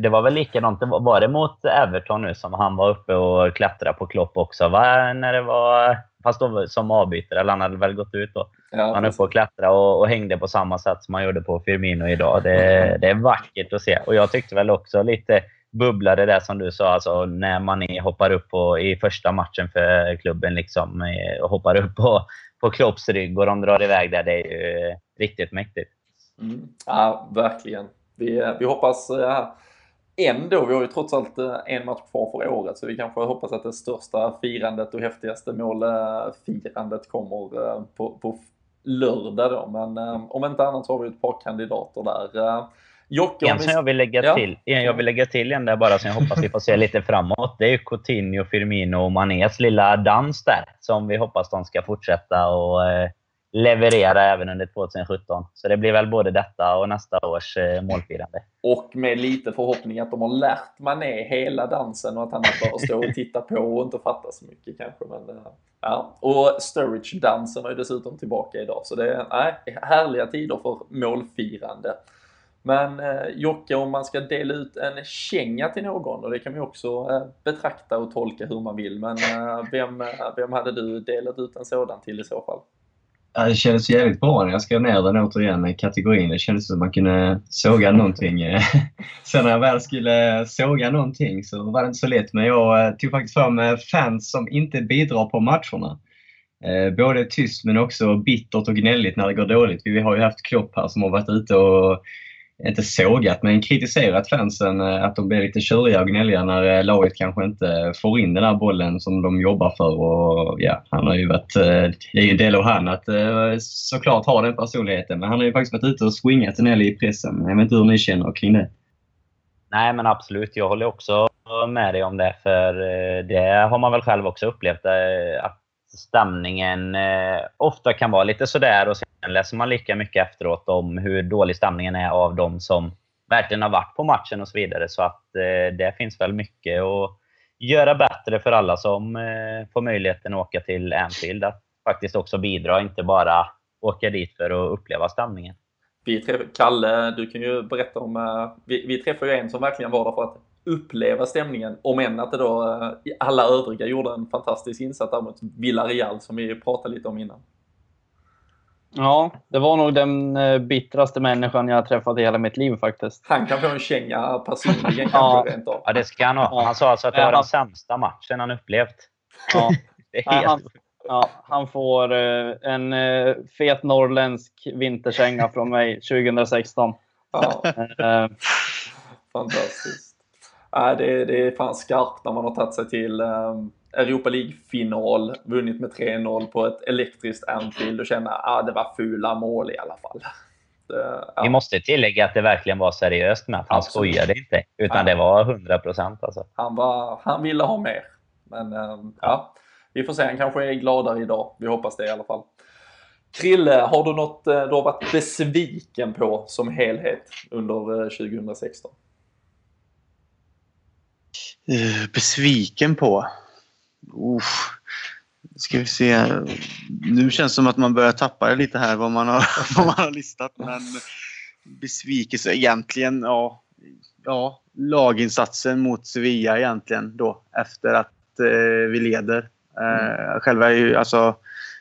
Speaker 5: det var väl likadant, var det mot Everton nu som han var uppe och klättrade på Klopp också? Va? När det var, fast då som avbytare, eller han hade väl gått ut då. Ja, han är uppe och klättrade och, och, hängde på samma sätt som han gjorde på Firmino idag. Det, det är vackert att se. Och jag tyckte väl också lite bubblade det som du sa, alltså när man hoppar upp på, i första matchen för klubben liksom, och hoppar upp på, på Klopps rygg och de drar iväg där. Det är ju riktigt mäktigt.
Speaker 1: Mm. Ja, verkligen. Vi, vi hoppas ja, ändå, vi har ju trots allt en match kvar för året, så vi kanske hoppas att det största firandet och häftigaste målfirandet kommer på, på lördag då. Men eh, om inte annat så har vi ett par kandidater där. Eh,
Speaker 5: Jocke, en som jag vill lägga ja. till, jag vill lägga till en där bara som jag hoppas vi får se lite framåt. Det är Coutinho, Firmino och Manés lilla dans där. Som vi hoppas de ska fortsätta och eh, leverera även under 2017. Så det blir väl både detta och nästa års eh, målfirande.
Speaker 1: Och med lite förhoppning att de har lärt Mané hela dansen och att han bara står och tittar på och inte fattar så mycket kanske. Men, eh, ja. Och Sturridge-dansen var ju dessutom tillbaka idag. Så det är nej, härliga tider för målfirande. Men eh, Jocke, om man ska dela ut en känga till någon, och det kan vi också eh, betrakta och tolka hur man vill, men eh, vem, eh, vem hade du delat ut en sådan till i så fall?
Speaker 2: Det kändes jävligt bra när jag skrev ner den återigen i kategorin. Det kändes som att man kunde såga någonting. Sen när jag väl skulle såga någonting så var det inte så lätt. Men jag eh, tog faktiskt fram eh, fans som inte bidrar på matcherna. Eh, både tyst men också bittert och gnälligt när det går dåligt. Vi har ju haft Klopp här som har varit ute och inte sågat, men kritiserat fansen eh, att de blir lite tjuriga och gnälliga när eh, laget kanske inte får in den här bollen som de jobbar för. Och, ja, han har ju varit, eh, det är ju en del av han att såklart ha den personligheten, men han har ju faktiskt varit ute och swingat en del i pressen. Jag vet inte hur ni känner kring det?
Speaker 5: Nej, men absolut. Jag håller också med dig om det, för det har man väl själv också upplevt. Att stämningen eh, ofta kan vara lite sådär och sen läser man lika mycket efteråt om hur dålig stämningen är av de som verkligen har varit på matchen och så vidare. Så att eh, det finns väl mycket att göra bättre för alla som eh, får möjligheten att åka till Anfield. Att faktiskt också bidra, inte bara åka dit för att uppleva stämningen.
Speaker 1: Vi träff, Kalle, du kan ju berätta om... Eh, vi, vi träffade ju en som verkligen var där för att uppleva stämningen. Om än att det då uh, alla övriga gjorde en fantastisk insats där mot Villarreal som vi pratade lite om innan.
Speaker 3: Ja, det var nog den uh, bittraste människan jag har träffat i hela mitt liv faktiskt.
Speaker 1: Han kan få en känga personligen kanske rent av.
Speaker 5: Ja, det ska han ha. Han sa alltså att det var den sämsta matchen han upplevt.
Speaker 3: Ja. det är helt... han, Ja, han får eh, en eh, fet norrländsk vinterkänga från mig 2016. Ja.
Speaker 1: Eh, Fantastiskt. Äh, det, det är fan skarpt när man har tagit sig till Europa League-final, vunnit med 3-0 på ett elektriskt Anfield och känna att ah, det var fula mål i alla fall.
Speaker 5: Det, ja. Vi måste tillägga att det verkligen var seriöst med. Han Absolut. skojade inte. Utan ja. det var 100 procent. Alltså.
Speaker 1: Han, han ville ha mer. Men ja vi får se, han kanske är gladare idag. Vi hoppas det i alla fall. Krille, har du något eh, du har varit besviken på som helhet under 2016?
Speaker 4: Uh, eh, besviken på? Uh, ska vi se. Nu känns det som att man börjar tappa det lite här vad man har, vad man har listat. Men besvikelse egentligen, ja. Ja, laginsatsen mot Sevilla egentligen då efter att eh, vi leder. Eh, själva är ju alltså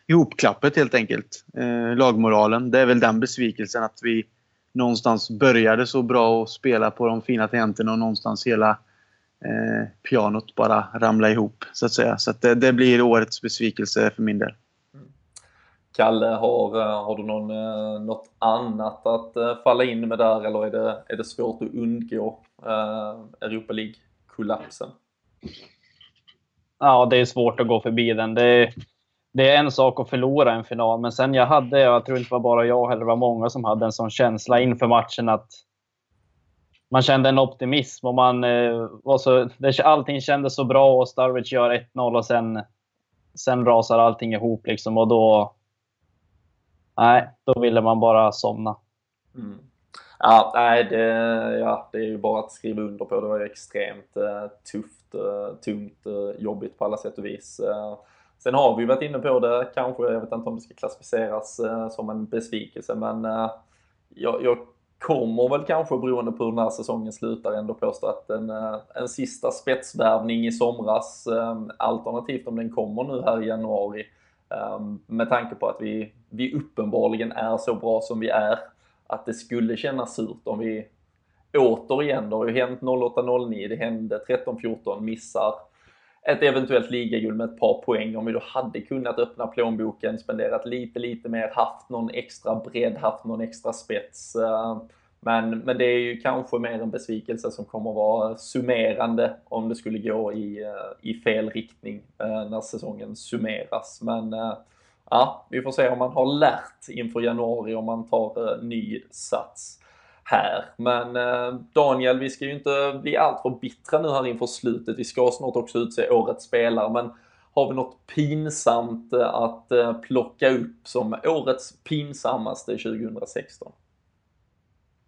Speaker 4: ihopklappet helt enkelt. Eh, lagmoralen. Det är väl den besvikelsen att vi någonstans började så bra och spela på de fina tangenterna och någonstans hela eh, pianot bara ramla ihop så att säga. Så att det, det, blir årets besvikelse för min del.
Speaker 1: Kalle, har, eh, har du någon, eh, något annat att eh, falla in med där eller är det, är det svårt att undgå uh, Europa League-kollapsen?
Speaker 3: Ja, det är svårt att gå förbi den. Det är, det är en sak att förlora en final, men sen jag hade, jag tror inte det var bara jag heller, det var många som hade en sån känsla inför matchen att man kände en optimism och man eh, var så, allting kändes så bra och Starwich gör 1-0 och sen, sen rasar allting ihop liksom och då, nej, då ville man bara somna.
Speaker 1: Mm. Ja, nej, det, ja, det är ju bara att skriva under på. Det var ju extremt eh, tufft, eh, tungt, eh, jobbigt på alla sätt och vis. Eh, sen har vi ju varit inne på det, kanske, jag vet inte om det ska klassificeras eh, som en besvikelse, men jag, jag kommer väl kanske beroende på hur den här säsongen slutar ändå påstå att en, eh, en sista spetsvärvning i somras, eh, alternativt om den kommer nu här i januari, eh, med tanke på att vi, vi uppenbarligen är så bra som vi är att det skulle kännas surt om vi återigen, det har ju hänt 08-09, det hände 13-14, missar ett eventuellt ligaguld med ett par poäng om vi då hade kunnat öppna plånboken, spenderat lite, lite mer, haft någon extra bredd, haft någon extra spets. Eh, men, men det är ju kanske mer en besvikelse som kommer vara summerande om det skulle gå i, eh, i fel riktning eh, när säsongen summeras. Men ja, vi får se om man har lärt inför januari om man tar ny sats här. Men eh, Daniel, vi ska ju inte bli alltför bittra nu här inför slutet. Vi ska snart också utse årets spelare, men har vi något pinsamt eh, att eh, plocka upp som årets pinsammaste 2016?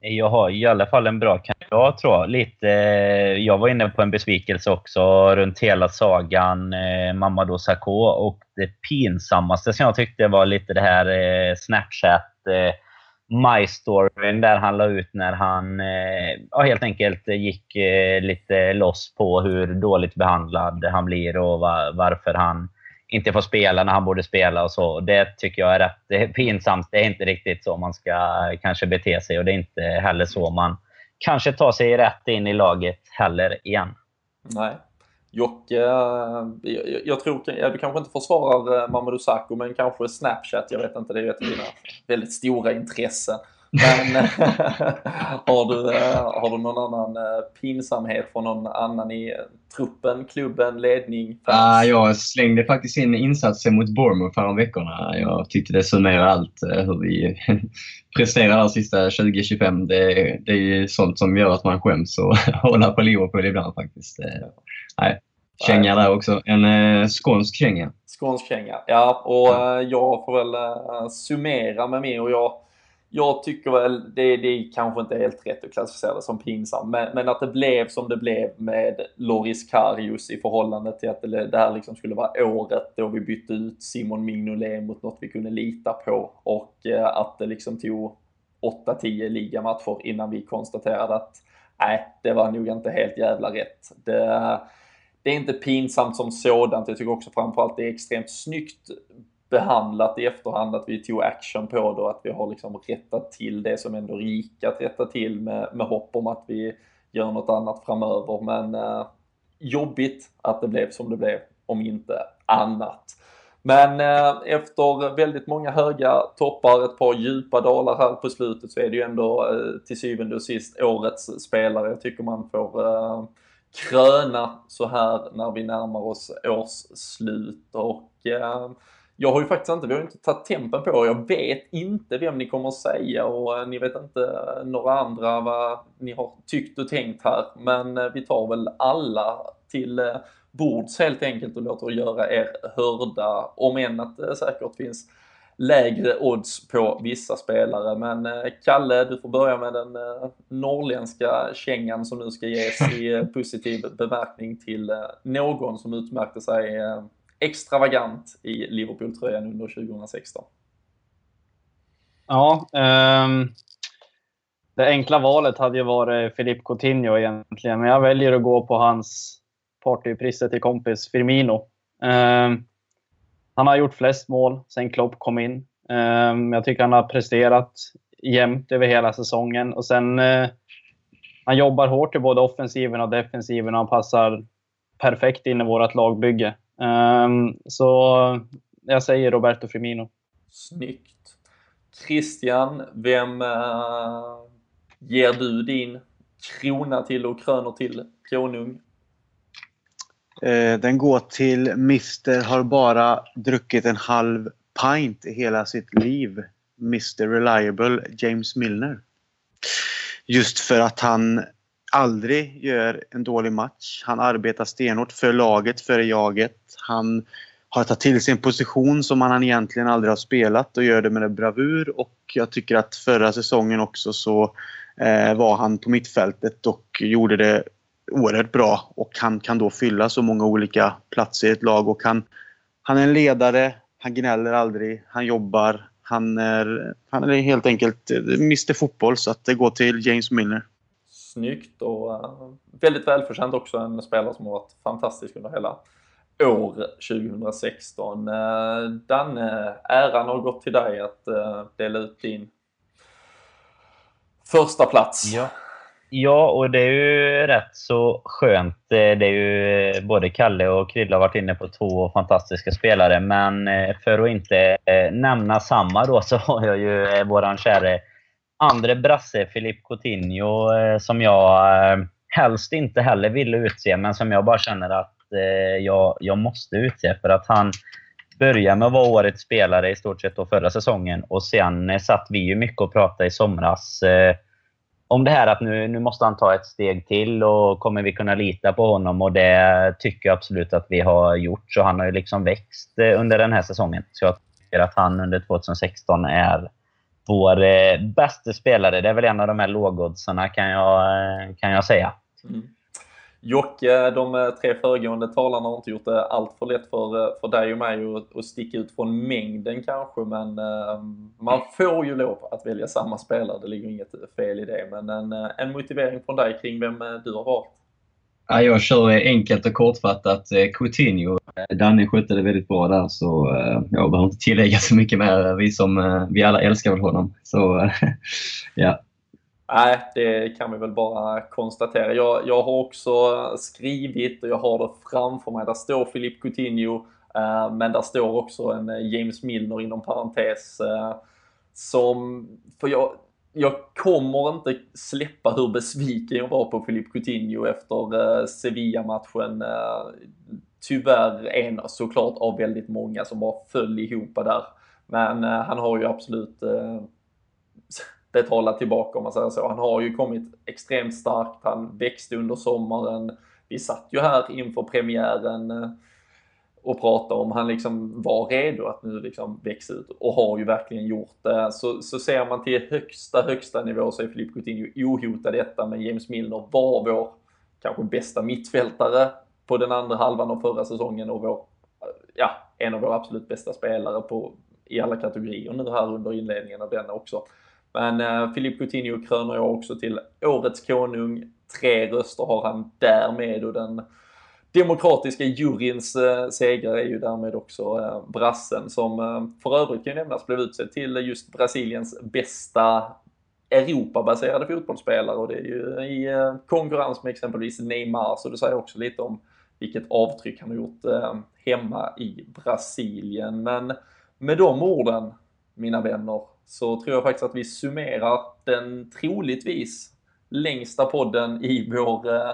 Speaker 5: Jag har i alla fall en bra kandidat tror jag. Lite, eh, jag var inne på en besvikelse också runt hela sagan eh, Mamadou Sakho och det pinsammaste som jag tyckte var lite det här eh, Snapchat eh, My där han la ut när han eh, ja, helt enkelt gick eh, lite loss på hur dåligt behandlad han blir och varför han inte får spela när han borde spela och så. Det tycker jag är rätt pinsamt. Det är inte riktigt så man ska kanske bete sig och det är inte heller så man kanske tar sig rätt in i laget heller igen.
Speaker 1: Nej. Jocke, eh, jag, jag tror, du kanske inte försvarar eh, Mamadou Sakho men kanske Snapchat, jag vet inte, det är ju ett av dina väldigt stora intressen. Men har, du, eh, har du någon annan eh, pinsamhet från någon annan i truppen, klubben, ledning?
Speaker 2: Ah, jag slängde faktiskt in insatsen mot Bournemouth för veckorna. Jag tyckte det summerar allt eh, hur vi presterar de sista 20-25. Det, det är sånt som gör att man skäms och håller på Liverpool ibland faktiskt. Nej, känga där också. En eh, skånsk känga.
Speaker 1: Skånsk känga, ja. Och eh, jag får väl eh, summera med mig och jag jag tycker väl, det, det är kanske inte helt rätt att klassificera det som pinsamt, men, men, att det blev som det blev med Loris Karius i förhållande till att det, det här liksom skulle vara året då vi bytte ut Simon Mignolet mot något vi kunde lita på och eh, att det liksom tog 8-10 ligamatcher innan vi konstaterade att nej, det var nog inte helt jävla rätt. Det, det är inte pinsamt som sådant. Jag tycker också framförallt det är extremt snyggt behandlat i efterhand att vi tog action på det och att vi har liksom rättat till det som ändå gick att rätta till med, med hopp om att vi gör något annat framöver. Men eh, jobbigt att det blev som det blev, om inte annat. Men eh, efter väldigt många höga toppar, ett par djupa dalar här på slutet så är det ju ändå eh, till syvende och sist årets spelare. Jag tycker man får eh, kröna så här när vi närmar oss årsslut och eh, jag har ju faktiskt inte, vi har inte tagit tempen på er. Jag vet inte vem ni kommer att säga och eh, ni vet inte eh, några andra vad ni har tyckt och tänkt här. Men eh, vi tar väl alla till bords helt enkelt och låter göra er hörda. Om än att det säkert finns lägre odds på vissa spelare. Men Kalle, du får börja med den norrländska kängan som nu ska ges i positiv bemärkning till någon som utmärkte sig extravagant i Liverpool-tröjan under 2016?
Speaker 3: Ja, um, det enkla valet hade ju varit Filip Coutinho egentligen, men jag väljer att gå på hans partypriset till kompis Firmino. Um, han har gjort flest mål sen Klopp kom in. Um, jag tycker han har presterat jämnt över hela säsongen. Och sen, uh, han jobbar hårt i både offensiven och defensiven och han passar perfekt in i vårt lagbygge. Um, så jag säger Roberto Firmino.
Speaker 1: Snyggt. Christian, vem uh, ger du din krona till och kröner till konung?
Speaker 4: Eh, den går till Mr har bara druckit en halv pint i hela sitt liv. Mr Reliable James Milner. Just för att han aldrig gör en dålig match. Han arbetar stenhårt för laget, för jaget. Han har tagit till sin position som han egentligen aldrig har spelat och gör det med bravur. Och jag tycker att förra säsongen också så eh, var han på mittfältet och gjorde det oerhört bra. Och han kan då fylla så många olika platser i ett lag. Och han, han är en ledare, han gnäller aldrig, han jobbar. Han är, han är helt enkelt eh, Mr Fotboll, så att det går till James Milner.
Speaker 1: Snyggt och eh, väldigt välförtjänt också. En spelare som har varit fantastisk under hela år 2016. Eh, Danne, äran har gått till dig att eh, dela ut din första plats.
Speaker 5: Ja. Ja, och det är ju rätt så skönt. Eh, det är ju både Kalle och Krilla har varit inne på två fantastiska spelare. Men för att inte nämna samma då så har jag ju våran käre andre brasse Filip Coutinho som jag helst inte heller ville utse, men som jag bara känner att Eh, jag, jag måste utse för att han började med att vara årets spelare i stort sett då förra säsongen och sen eh, satt vi ju mycket och pratade i somras eh, om det här att nu, nu måste han ta ett steg till och kommer vi kunna lita på honom? Och det tycker jag absolut att vi har gjort. Så han har ju liksom växt eh, under den här säsongen. Så jag tycker att han under 2016 är vår eh, bästa spelare. Det är väl en av de här lågoddsarna kan jag, kan jag säga. Mm.
Speaker 1: Jocke, de eh, tre föregående talarna har inte gjort det allt för lätt för, eh, för dig och mig att, att sticka ut från mängden kanske, men ehm, man får ju lov att välja samma spelare. Det ligger inget fel i det, men en, en motivering från dig kring vem du har valt?
Speaker 2: Ja, jag kör enkelt och kortfattat Coutinho. Danny skötte det väldigt bra där, så jag behöver inte tillägga så mycket mer. Vi, som, vi alla älskar väl honom. Så ja,
Speaker 1: Nej, det kan vi väl bara konstatera. Jag, jag har också skrivit och jag har det framför mig. Där står Filip Coutinho, eh, men där står också en eh, James Milner inom parentes. Eh, som, för jag, jag kommer inte släppa hur besviken jag var på Filip Coutinho efter eh, Sevilla-matchen. Eh, tyvärr en såklart av väldigt många som bara föll ihop där. Men eh, han har ju absolut betala tillbaka om man säger så. Han har ju kommit extremt starkt, han växte under sommaren. Vi satt ju här inför premiären eh, och pratade om han liksom var redo att nu liksom växa ut och har ju verkligen gjort det. Så, så ser man till högsta, högsta nivå så är Filip Coutinho ohotad detta, men James Milner var vår kanske bästa mittfältare på den andra halvan av förra säsongen och vår, ja, en av våra absolut bästa spelare på, i alla kategorier nu här under inledningen av denna också. Men eh, Filip Coutinho kröner jag också till Årets konung. Tre röster har han därmed och den demokratiska juryns eh, seger är ju därmed också eh, brassen som eh, för övrigt kan nämnas blev utsedd till just Brasiliens bästa Europabaserade fotbollsspelare och det är ju i eh, konkurrens med exempelvis Neymar så det säger också lite om vilket avtryck han har gjort eh, hemma i Brasilien. Men med de orden, mina vänner, så tror jag faktiskt att vi summerar den troligtvis längsta podden i vår eh,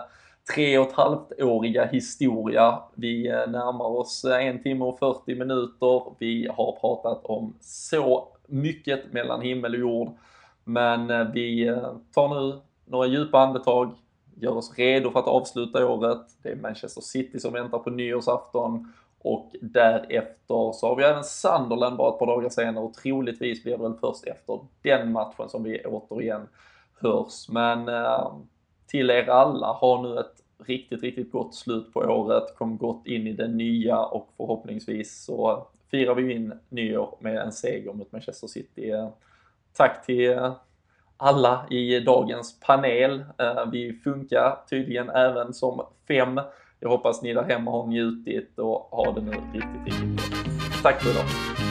Speaker 1: tre och ett halvt åriga historia. Vi eh, närmar oss eh, en timme och 40 minuter. Vi har pratat om så mycket mellan himmel och jord. Men eh, vi eh, tar nu några djupa andetag, gör oss redo för att avsluta året. Det är Manchester City som väntar på nyårsafton och därefter så har vi även Sunderland bara ett par dagar senare och troligtvis blir det väl först efter den matchen som vi återigen hörs. Men eh, till er alla, ha nu ett riktigt, riktigt gott slut på året. Kom gott in i det nya och förhoppningsvis så firar vi in nyår med en seger mot Manchester City. Tack till alla i dagens panel. Eh, vi funkar tydligen även som fem jag hoppas ni där hemma har njutit och har det nu riktigt, riktigt bra. Tack för idag!